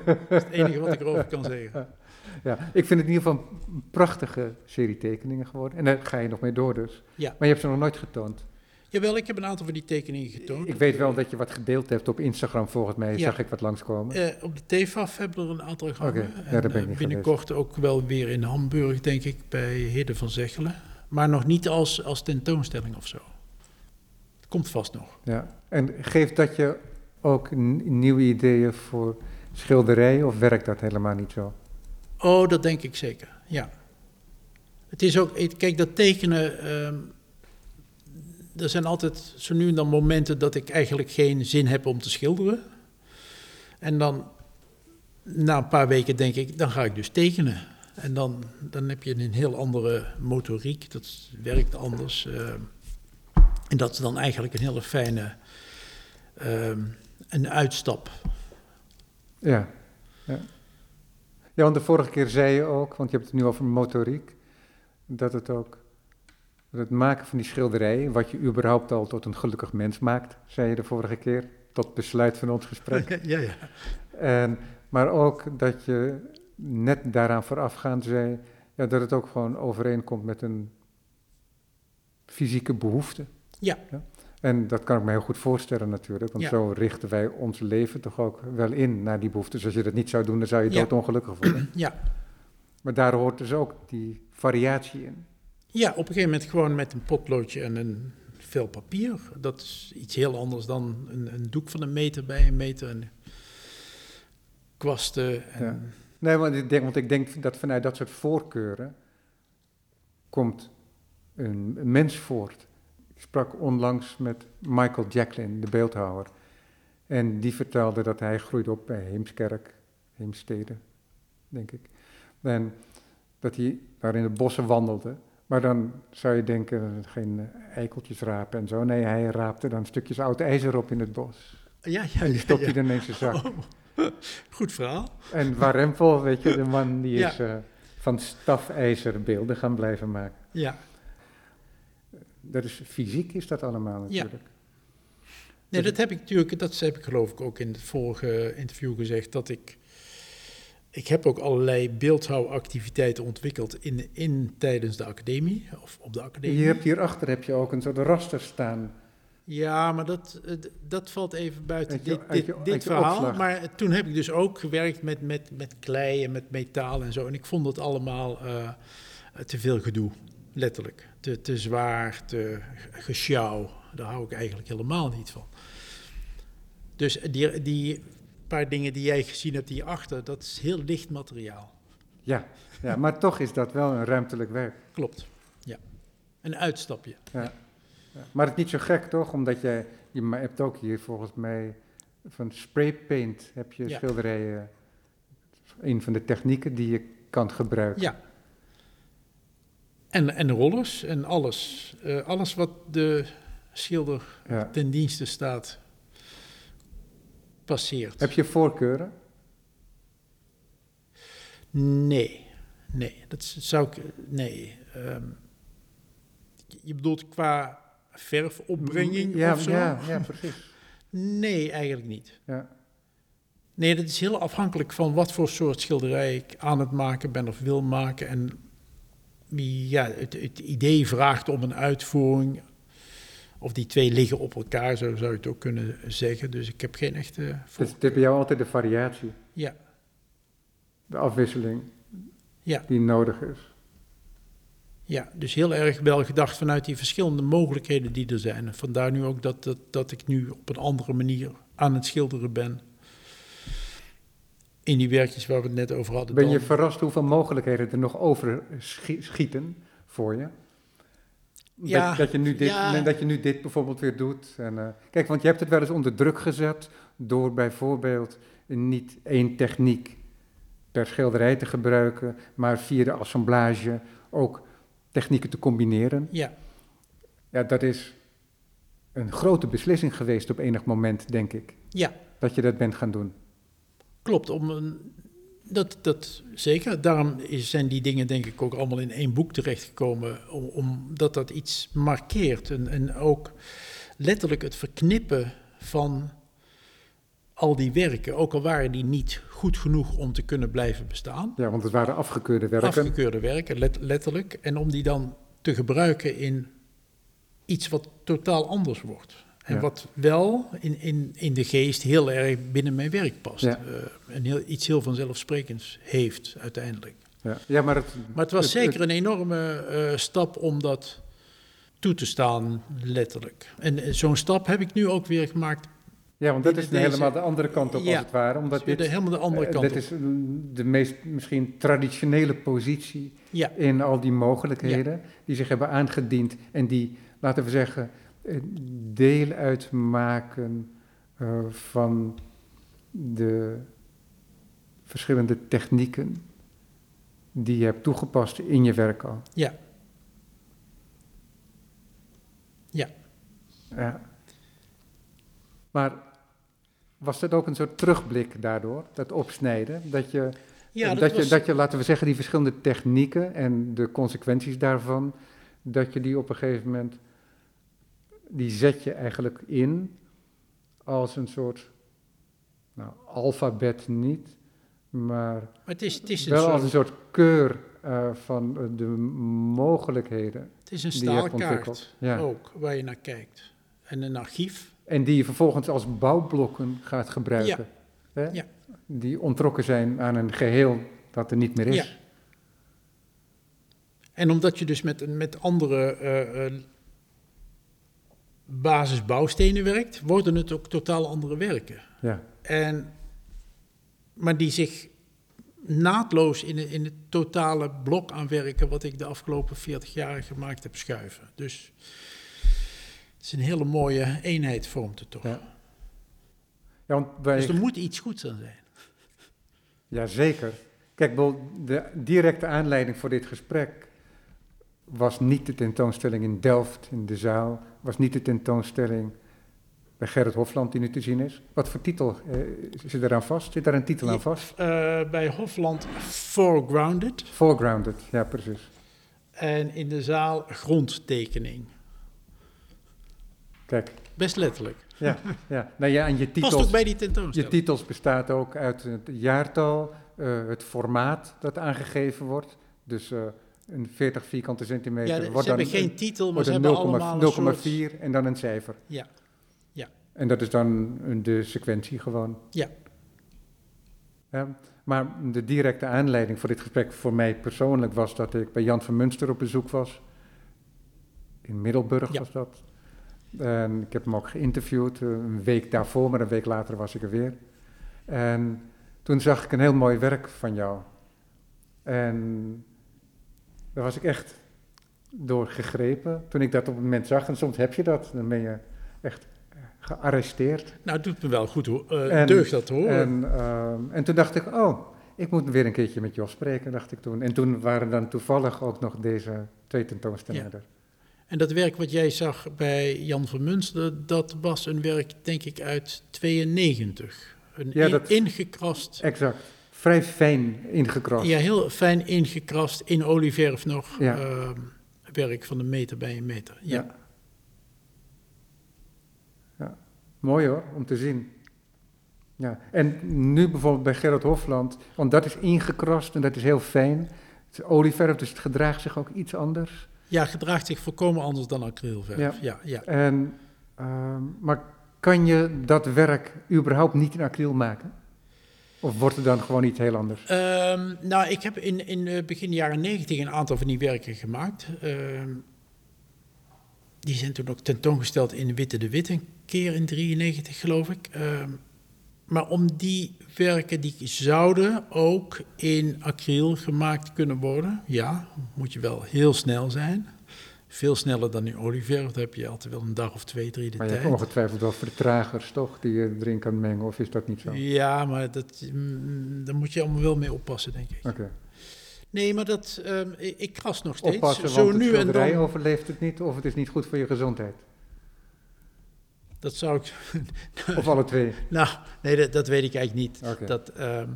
Dat is het enige wat ik erover kan zeggen. Ja, ik vind het in ieder geval een prachtige serie tekeningen geworden. En daar ga je nog mee door dus. Ja. Maar je hebt ze nog nooit getoond. Jawel, ik heb een aantal van die tekeningen getoond. Ik weet wel dat je wat gedeeld hebt op Instagram volgens mij. Ja. Zag ik wat langskomen. Eh, op de TFAF hebben er een aantal gehangen. Oké, ja, En, ben ik niet binnenkort ook wel weer in Hamburg, denk ik, bij Hidde van Zegelen. Maar nog niet als, als tentoonstelling of zo. Het komt vast nog. Ja. En geeft dat je ook nieuwe ideeën voor schilderijen of werkt dat helemaal niet zo? Oh, dat denk ik zeker, ja. Het is ook, kijk, dat tekenen, ehm, er zijn altijd zo nu en dan momenten dat ik eigenlijk geen zin heb om te schilderen. En dan, na een paar weken denk ik, dan ga ik dus tekenen. En dan, dan heb je een heel andere motoriek, dat werkt anders. ehm. en dat is dan eigenlijk een hele fijne ehm, een uitstap. Ja. ja. Ja, want de vorige keer zei je ook, want je hebt het nu over motoriek, dat het ook, dat het maken van die schilderijen, wat je überhaupt al tot een gelukkig mens maakt, zei je de vorige keer, tot besluit van ons gesprek. ja, ja. En, maar ook dat je net daaraan voorafgaand zei, ja, dat het ook gewoon overeenkomt met een fysieke behoefte. Ja. En dat kan ik me heel goed voorstellen natuurlijk, want Ja. zo richten wij ons leven toch ook wel in naar die behoefte. Dus als je dat niet zou doen, dan zou je Ja. doodongelukkig voelen. Ja. Maar daar hoort dus ook die variatie in. ja, op een gegeven moment gewoon met een potloodje en een vel papier. Dat is iets heel anders dan een, een doek van een meter bij een meter en kwasten. En, Ja. Nee, want ik denk, want ik denk dat vanuit dat soort voorkeuren komt een, een mens voort. Sprak onlangs met Michael Jacklin, de beeldhouwer. En die vertelde dat hij groeide op bij Heemskerk, Heemstede, denk ik. En dat hij daar in de bossen wandelde. Maar dan zou je denken, geen eh, eikeltjes rapen en zo. Nee, hij raapte dan stukjes oud ijzer op in het bos. Ja, ja, En die ja, stopte ja. hij dan in zijn zak. Oh, goed verhaal. En Warempel, weet je, de man die Ja. is eh, van stafijzer beelden gaan blijven maken. Ja. Dat is fysiek, is dat allemaal Ja. natuurlijk. Nee, Dus- dat heb ik natuurlijk, dat heb ik geloof ik ook in het vorige interview gezegd, dat ik, ik heb ook allerlei beeldhouwactiviteiten ontwikkeld in, in, tijdens de academie, of op de academie. Je hebt hierachter heb je ook een soort raster staan. Ja, maar dat, eh, dat valt even buiten je- dit, dit, je- dit verhaal. opslag. Maar toen heb ik dus ook gewerkt met, met, met klei en met metaal en zo. En ik vond het allemaal eh, te veel gedoe, letterlijk. Te, te zwaar, te gesjouw. Daar hou ik eigenlijk helemaal niet van. Dus die, die paar dingen die jij gezien hebt hierachter, dat is heel licht materiaal. Ja, ja, maar toch is dat wel een ruimtelijk werk. Klopt, ja. Een uitstapje. Ja. Ja. Maar het is niet zo gek toch, omdat jij, je hebt ook hier volgens mij van spraypaint heb je Ja. schilderijen. Een van de technieken die je kan gebruiken. Ja. En, en rollers en alles. Eh, alles wat de schilder Ja. ten dienste staat, passeert. Heb je voorkeuren? Nee, nee, dat zou ik, nee. ehm, je bedoelt qua verfopbrenging ja, of zo? Ja, ja, precies. Nee, eigenlijk niet. Ja. Nee, dat is heel afhankelijk van wat voor soort schilderij ik aan het maken ben of wil maken. En ja, het, het idee vraagt om een uitvoering. Of die twee liggen op elkaar, zo zou je het ook kunnen zeggen. Dus ik heb geen echte... Dus het is bij jou altijd de variatie, Ja, de afwisseling ja, die nodig is. ja, dus heel erg wel gedacht vanuit die verschillende mogelijkheden die er zijn. Vandaar nu ook dat, dat, dat ik nu op een andere manier aan het schilderen ben. In die werkjes waar we het net over hadden. Ben je dan- verrast hoeveel mogelijkheden er nog over schi- schieten voor je? Ja, dat, dat, je nu dit, ja. dat je nu dit bijvoorbeeld weer doet. En, eh, kijk, want je hebt het wel eens onder druk gezet door bijvoorbeeld niet één techniek per schilderij te gebruiken, maar via de assemblage ook technieken te combineren. Ja, Ja, dat is een grote beslissing geweest op enig moment, denk ik, ja, dat je dat bent gaan doen. Klopt, om een, dat, dat zeker. Daarom is, zijn die dingen denk ik ook allemaal in één boek terechtgekomen, om- omdat dat iets markeert. En, en ook letterlijk het verknippen van al die werken, ook al waren die niet goed genoeg om te kunnen blijven bestaan. Ja, want het waren afgekeurde werken. Afgekeurde werken, let- letterlijk. En om die dan te gebruiken in iets wat totaal anders wordt. En Ja. wat wel in, in, in de geest heel erg binnen mijn werk past. Ja. Eh, en heel, iets heel vanzelfsprekends heeft uiteindelijk. Ja, ja maar het, Maar het was het- zeker een enorme eh, stap om dat toe te staan, letterlijk. En zo'n stap heb ik nu ook weer gemaakt. Ja, want dat is deze- helemaal de andere kant op Ja, als het ware. Dat Omdat dit, de, helemaal de andere eh, kant dit is mm, de meest misschien traditionele positie Ja, in al die mogelijkheden die zich hebben aangediend en die, laten we zeggen, deel uitmaken eh, van de verschillende technieken die je hebt toegepast in je werk al. ja, ja. Ja. Maar was dat ook een soort terugblik daardoor, dat opsnijden? Dat je Ja, dat, dat, was, je, dat je, laten we zeggen, die verschillende technieken en de consequenties daarvan, dat je die op een gegeven moment, die zet je eigenlijk in als een soort, nou, alfabet niet, maar maar het is, het is een, wel als soort, een soort keur eh, van eh, de mogelijkheden het is een staalkaart. Ja. ook, waar je naar kijkt. En een archief. En die je vervolgens als bouwblokken gaat gebruiken. Hè? Ja. Die ontrokken zijn aan een geheel dat er niet meer is. Ja. En omdat je dus met, met andere eh, basisbouwstenen werkt, worden het ook totaal andere werken. Ja. En, maar die zich naadloos in, het- in het totale blok aan werken wat ik de afgelopen 40 jaar gemaakt heb schuiven. Dus het is een hele mooie eenheid vormt het toch. Ja. Ja, want Dus er moet iets goeds aan zijn. ja, zeker. Kijk, de directe aanleiding voor dit gesprek was niet de tentoonstelling in Delft, in de zaal, was niet de tentoonstelling bij Gerrit Hofland die nu te zien is. Wat voor titel eh, zit eraan vast? Zit daar een titel aan vast? Eh, bij Hofland Foregrounded Foregrounded, ja precies. en in de zaal grondtekening. Kijk, Best letterlijk. ja, ja. Nou ja, en je Past ook titels, bij die je tentoonstelling. titels bestaat ook uit het jaartal, eh, het formaat dat aangegeven wordt. Dus een 40 vierkante centimeter ja, de- wordt ze dan hebben geen een- titel, maar ze een hebben allemaal een soort... 0,4 en dan een cijfer. Ja, ja. En dat is dan de sequentie gewoon. Ja. Ja, maar de directe aanleiding voor dit gesprek voor mij persoonlijk was dat ik bij Jan van Munster op bezoek was. In Middelburg Ja. was dat. En ik heb hem ook geïnterviewd, een week daarvoor, maar een week later was ik er weer. En toen zag ik een heel mooi werk van jou. En daar was ik echt door gegrepen toen ik dat op het moment zag. En soms heb je dat, dan ben je echt eh, gearresteerd. Nou, het doet me wel goed hoor. Eh, En- deugd dat horen. En, ehm, en toen dacht ik, oh, ik moet weer een keertje met Jos spreken, dacht ik toen. En toen waren dan toevallig ook nog deze twee tentoonstellingen er. En dat werk wat jij zag bij Jan van Munster, dat was een werk, denk ik, uit 92. Een Ja, in- dat- ingekrast, Exact. Vrij fijn ingekrast. ja, heel fijn ingekrast, in olieverf nog, Ja. ehm, werk van een meter bij een meter. Ja. Ja. Ja. Mooi hoor, om te zien. Ja. En nu bijvoorbeeld bij Gerard Hofland, want dat is ingekrast en dat is heel fijn. Het is olieverf, dus het gedraagt zich ook iets anders. Ja, gedraagt zich volkomen anders dan acrylverf. Ja. Ja. Ja, En, ehm, maar kan je dat werk überhaupt niet in acryl maken? Of wordt het dan gewoon iets heel anders? Ehm, nou, ik heb in, in eh, begin jaren 90 een aantal van die werken gemaakt. Ehm, die zijn toen ook tentoongesteld in Witte de Wit een keer in 93, geloof ik. Ehm, maar om die werken, die zouden ook in acryl gemaakt kunnen worden. Ja, moet je wel heel snel zijn. Veel sneller dan in olieverf, daar heb je altijd wel een dag of twee, drie de Maar je tijd. hebt ongetwijfeld wel vertragers, toch? Die je erin kan mengen, of is dat niet zo? Oké. Ja, maar dat, mm, daar moet je allemaal wel mee oppassen, denk ik. Nee, maar dat, ehm, ik, kras nog steeds. Oppassen, Zo want het nu en dan. overleeft het niet, of het is niet goed voor je gezondheid. Dat zou ik. Of alle twee. Nou, nee, dat, dat weet ik eigenlijk niet. Oké. Dat, ehm,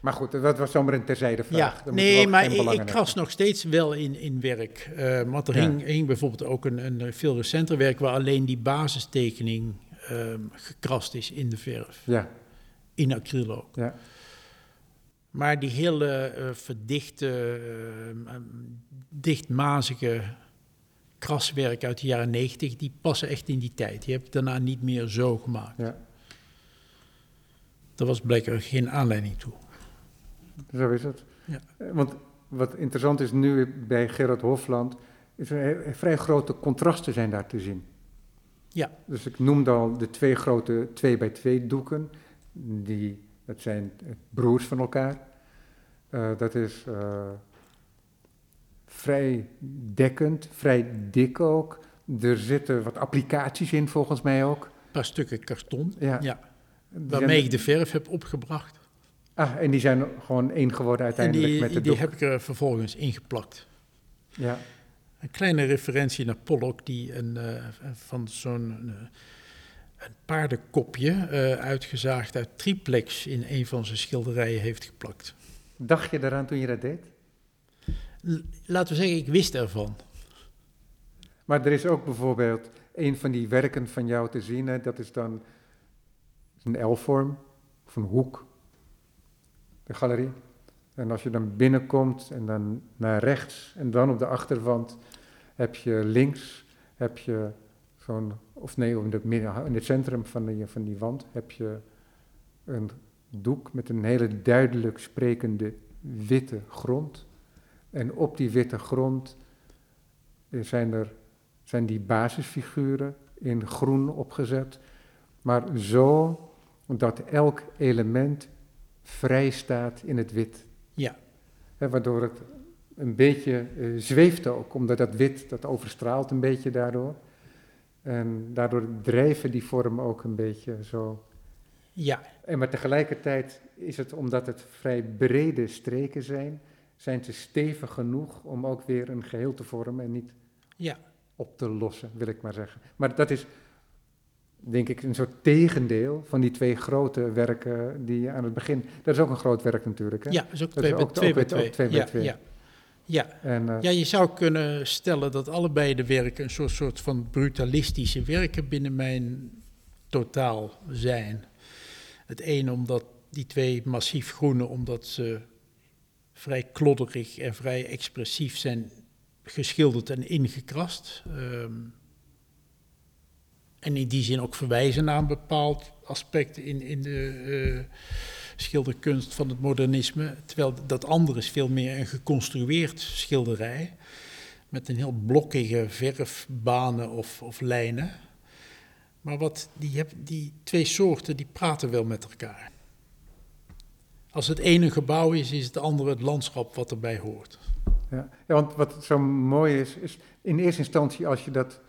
Maar goed, dat was zomaar een terzijde vraag. ja, nee, maar ik, ik nog steeds wel in, in werk. Eh, want er Ja. hing, hing bijvoorbeeld ook een, een veel recenter werk waar alleen die basistekening ehm, gekrast is in de verf. Ja, In acryl ook. ja. Maar die hele eh, verdichte, ehm, dichtmazige kraswerk uit de jaren 90, die passen echt in die tijd. Die heb ik daarna niet meer zo gemaakt. ja. Daar was blijkbaar geen aanleiding toe. Zo is het. Ja. Want wat interessant is nu bij Gerard Hofland, is er vrij grote contrasten zijn daar te zien. Ja. Dus ik noemde al de twee grote 2 bij 2 doeken. Die, dat zijn broers van elkaar. Eh, dat is eh, vrij dekkend, vrij dik ook. Er zitten wat applicaties in volgens mij ook. Een paar stukken karton, Ja, ja, waarmee ik de verf heb opgebracht. Ah, en die zijn gewoon één geworden En uiteindelijk die, met de die doek. heb ik er vervolgens ingeplakt. Ja, Een kleine referentie naar Pollock, die een, eh, van zo'n eh, een paardenkopje eh, uitgezaagd uit triplex in een van zijn schilderijen heeft geplakt. Dacht je daaraan toen je dat deed? L- Laten we zeggen, ik wist ervan. Maar er is ook bijvoorbeeld een van die werken van jou te zien, hè, dat is dan een L-vorm of een hoek, de galerie. En als je dan binnenkomt en dan naar rechts en dan op de achterwand heb je links, heb je zo'n, of nee, in midden, in het centrum van die, van die wand heb je een doek met een hele duidelijk sprekende witte grond. En op die witte grond eh, zijn er zijn die basisfiguren in groen opgezet, maar zo dat elk element vrij staat in het wit. Ja. Waardoor het een beetje eh, zweeft ook, omdat dat wit, dat overstraalt een beetje daardoor. En daardoor drijven die vormen ook een beetje zo. Ja, En maar tegelijkertijd is het, omdat het vrij brede streken zijn, zijn ze stevig genoeg om ook weer een geheel te vormen en niet ja, op te lossen, wil ik maar zeggen. Maar dat is, denk ik, een soort tegendeel van die twee grote werken die je aan het begin... Dat is ook een groot werk natuurlijk, hè? ja, Dat is ook- twee bij twee. twee bij Ja, twee. ja, ja. En, eh, Ja, je zou kunnen stellen dat allebei de werken een soort, soort van brutalistische werken binnen mijn totaal zijn. Het een omdat die twee massief groene, omdat ze vrij klodderig en vrij expressief zijn geschilderd en ingekrast. Ehm, en in die zin ook verwijzen naar een bepaald aspect in, in de eh, schilderkunst van het modernisme. Terwijl dat andere is veel meer een geconstrueerd schilderij. Met een heel blokkige verfbanen of, of lijnen. Maar wat, die, heb, die twee soorten die praten wel met elkaar. Als het ene gebouw is, is het andere het landschap wat erbij hoort. ja. ja, want wat zo mooi is, is in eerste instantie als je dat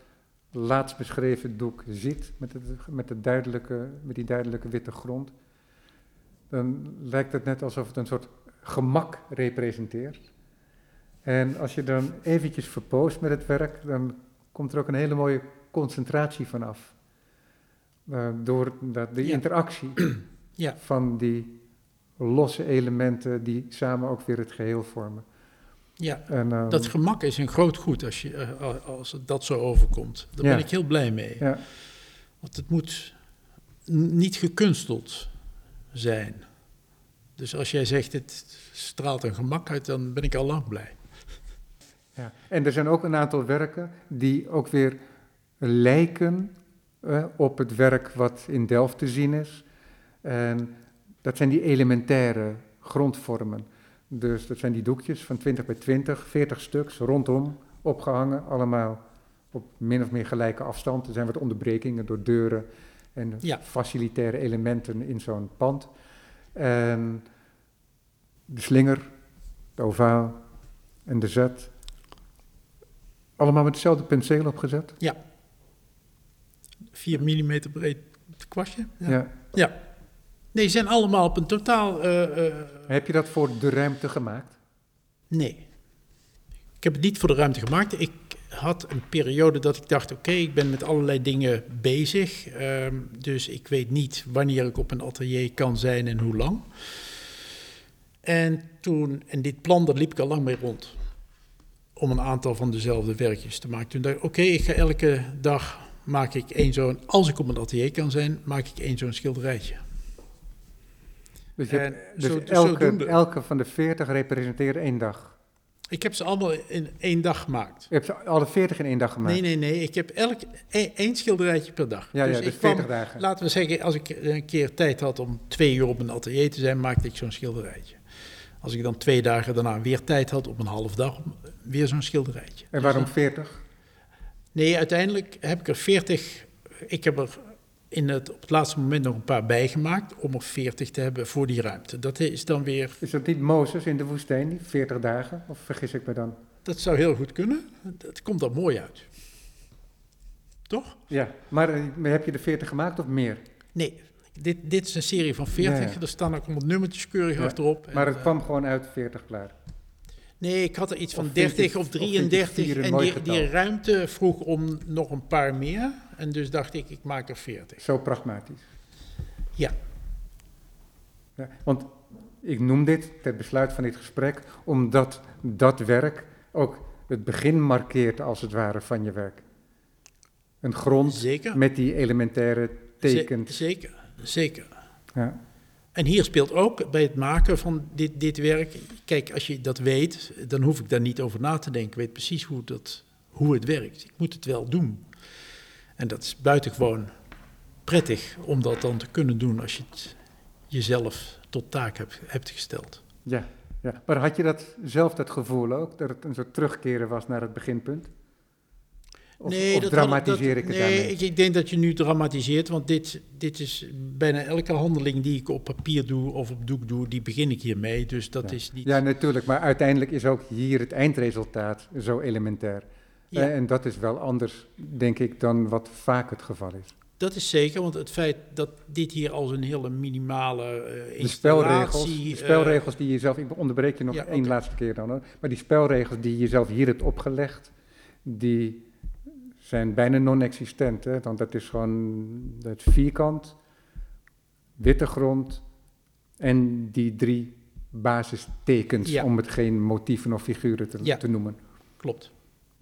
laatst beschreven doek ziet, met, het, met, het duidelijke, met die duidelijke witte grond, dan lijkt het net alsof het een soort gemak representeert. En als je dan eventjes verpoost met het werk, dan komt er ook een hele mooie concentratie vanaf. Uh, door dat, de Ja. interactie Ja. van die losse elementen die samen ook weer het geheel vormen. Ja, En, ehm, dat gemak is een groot goed als, je, eh, als het dat zo overkomt. Daar Ja. ben ik heel blij mee. ja, Want het moet niet gekunsteld zijn. Dus als jij zegt het straalt een gemak uit, dan ben ik al lang blij. ja. En er zijn ook een aantal werken die ook weer lijken eh, op het werk wat in Delft te zien is. En dat zijn die elementaire grondvormen. Dus dat zijn die doekjes van 20 bij 20, 40 stuks rondom opgehangen, allemaal op min of meer gelijke afstand. Er zijn wat onderbrekingen door deuren en Ja. facilitaire elementen in zo'n pand. En de slinger, de ovaal en de zet. Allemaal met hetzelfde penseel opgezet. 4 mm breed kwastje. Ja. Ja. ja. Nee, ze zijn allemaal op een totaal. eh, eh, Heb je dat voor de ruimte gemaakt? nee. Ik heb het niet voor de ruimte gemaakt. Ik had een periode dat ik dacht: oké, ik ben met allerlei dingen bezig. ehm, dus ik weet niet wanneer ik op een atelier kan zijn en hoe lang. En toen, en dit plan, daar liep ik al lang mee rond. Om een aantal van dezelfde werkjes te maken. Toen dacht ik: oké, ik ga elke dag maak ik één zo'n. Als ik op een atelier kan zijn, maak ik één zo'n schilderijtje. Dus, je En hebt- dus zo- elke, van de 40 representeert één dag. Ik heb ze allemaal in één dag gemaakt. Je hebt ze alle 40 in één dag gemaakt. Nee, nee, nee. Ik heb elk één, één schilderijtje per dag. Ja, ja, ik dus kwam- 40 dagen. Laten we zeggen, als ik een keer tijd had om twee uur op een atelier te zijn, maakte ik zo'n schilderijtje. Als ik dan twee dagen daarna weer tijd had, op een half dag, weer zo'n schilderijtje. En waarom 40? Nee, uiteindelijk heb ik er 40. Ik heb er in het, op het laatste moment nog een paar bijgemaakt om er 40 te hebben voor die ruimte. Dat is dan weer. Is dat niet Mozes in de woestijn, die 40 dagen? Of vergis ik me dan? Dat zou heel goed kunnen. Dat komt er mooi uit. Toch? Ja, maar eh, heb je de 40 gemaakt of meer? Nee, dit, dit is een serie van 40. Ja, ja. Er staan ook allemaal nummertjes keurig Ja, achterop. Maar En, het eh, kwam gewoon uit 40 klaar. Nee, ik had er iets van Of vind je- 30 of of vind je 33. vier een En die, die ruimte vroeg om nog een paar meer. En dus dacht ik, ik maak er 40. Zo pragmatisch. Ja. Ja, want ik noem dit ter besluit van dit gesprek, omdat dat werk ook het begin markeert als het ware van je werk. Een grond Zeker. met die elementaire tekens. Ze- zeker, zeker. Ja. En hier speelt ook bij het maken van dit, dit werk. Kijk, als je dat weet, dan hoef ik daar niet over na te denken. Ik weet precies hoe, dat, hoe het werkt. Ik moet het wel doen. En dat is buitengewoon prettig om dat dan te kunnen doen als je het jezelf tot taak hebt, hebt gesteld. Ja, ja. Maar had je dat zelf dat gevoel ook, dat het een soort terugkeren was naar het beginpunt? Of, of dat- dramatiseer dat- ik het Nee, daarmee? ik, ik denk dat je nu dramatiseert, want dit, dit is bijna elke handeling die ik op papier doe of op doek doe, die begin ik hiermee. Dus dat Ja. is niet... Ja, natuurlijk, maar uiteindelijk is ook hier het eindresultaat zo elementair. Ja. En dat is wel anders, denk ik, dan wat vaak het geval is. Dat is zeker, want het feit dat dit hier als een hele minimale eh De spelregels, de eh, spelregels die je zelf, ik onderbreek je nog Ja, één laatste keer dan hoor, maar die spelregels die je zelf hier hebt opgelegd, die zijn bijna non-existent. Hè? Want dat is gewoon het vierkant, witte grond en die drie basistekens, Ja. om het geen motieven of figuren te, Ja. te noemen. klopt.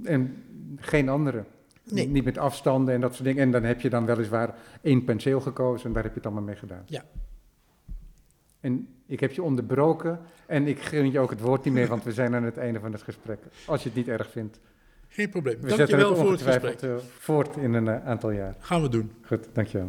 En geen andere. Nee. Niet met afstanden en dat soort dingen. En dan heb je dan weliswaar één penseel gekozen en daar heb je het allemaal mee gedaan. Ja. En ik heb je onderbroken en ik geef je ook het woord niet meer, want we zijn aan het einde van het gesprek. Als je het niet erg vindt. Geen probleem. We zetten Dankjewel het voor het gesprek. eh, voort in een eh, aantal jaar. Gaan we doen. Goed, dankjewel.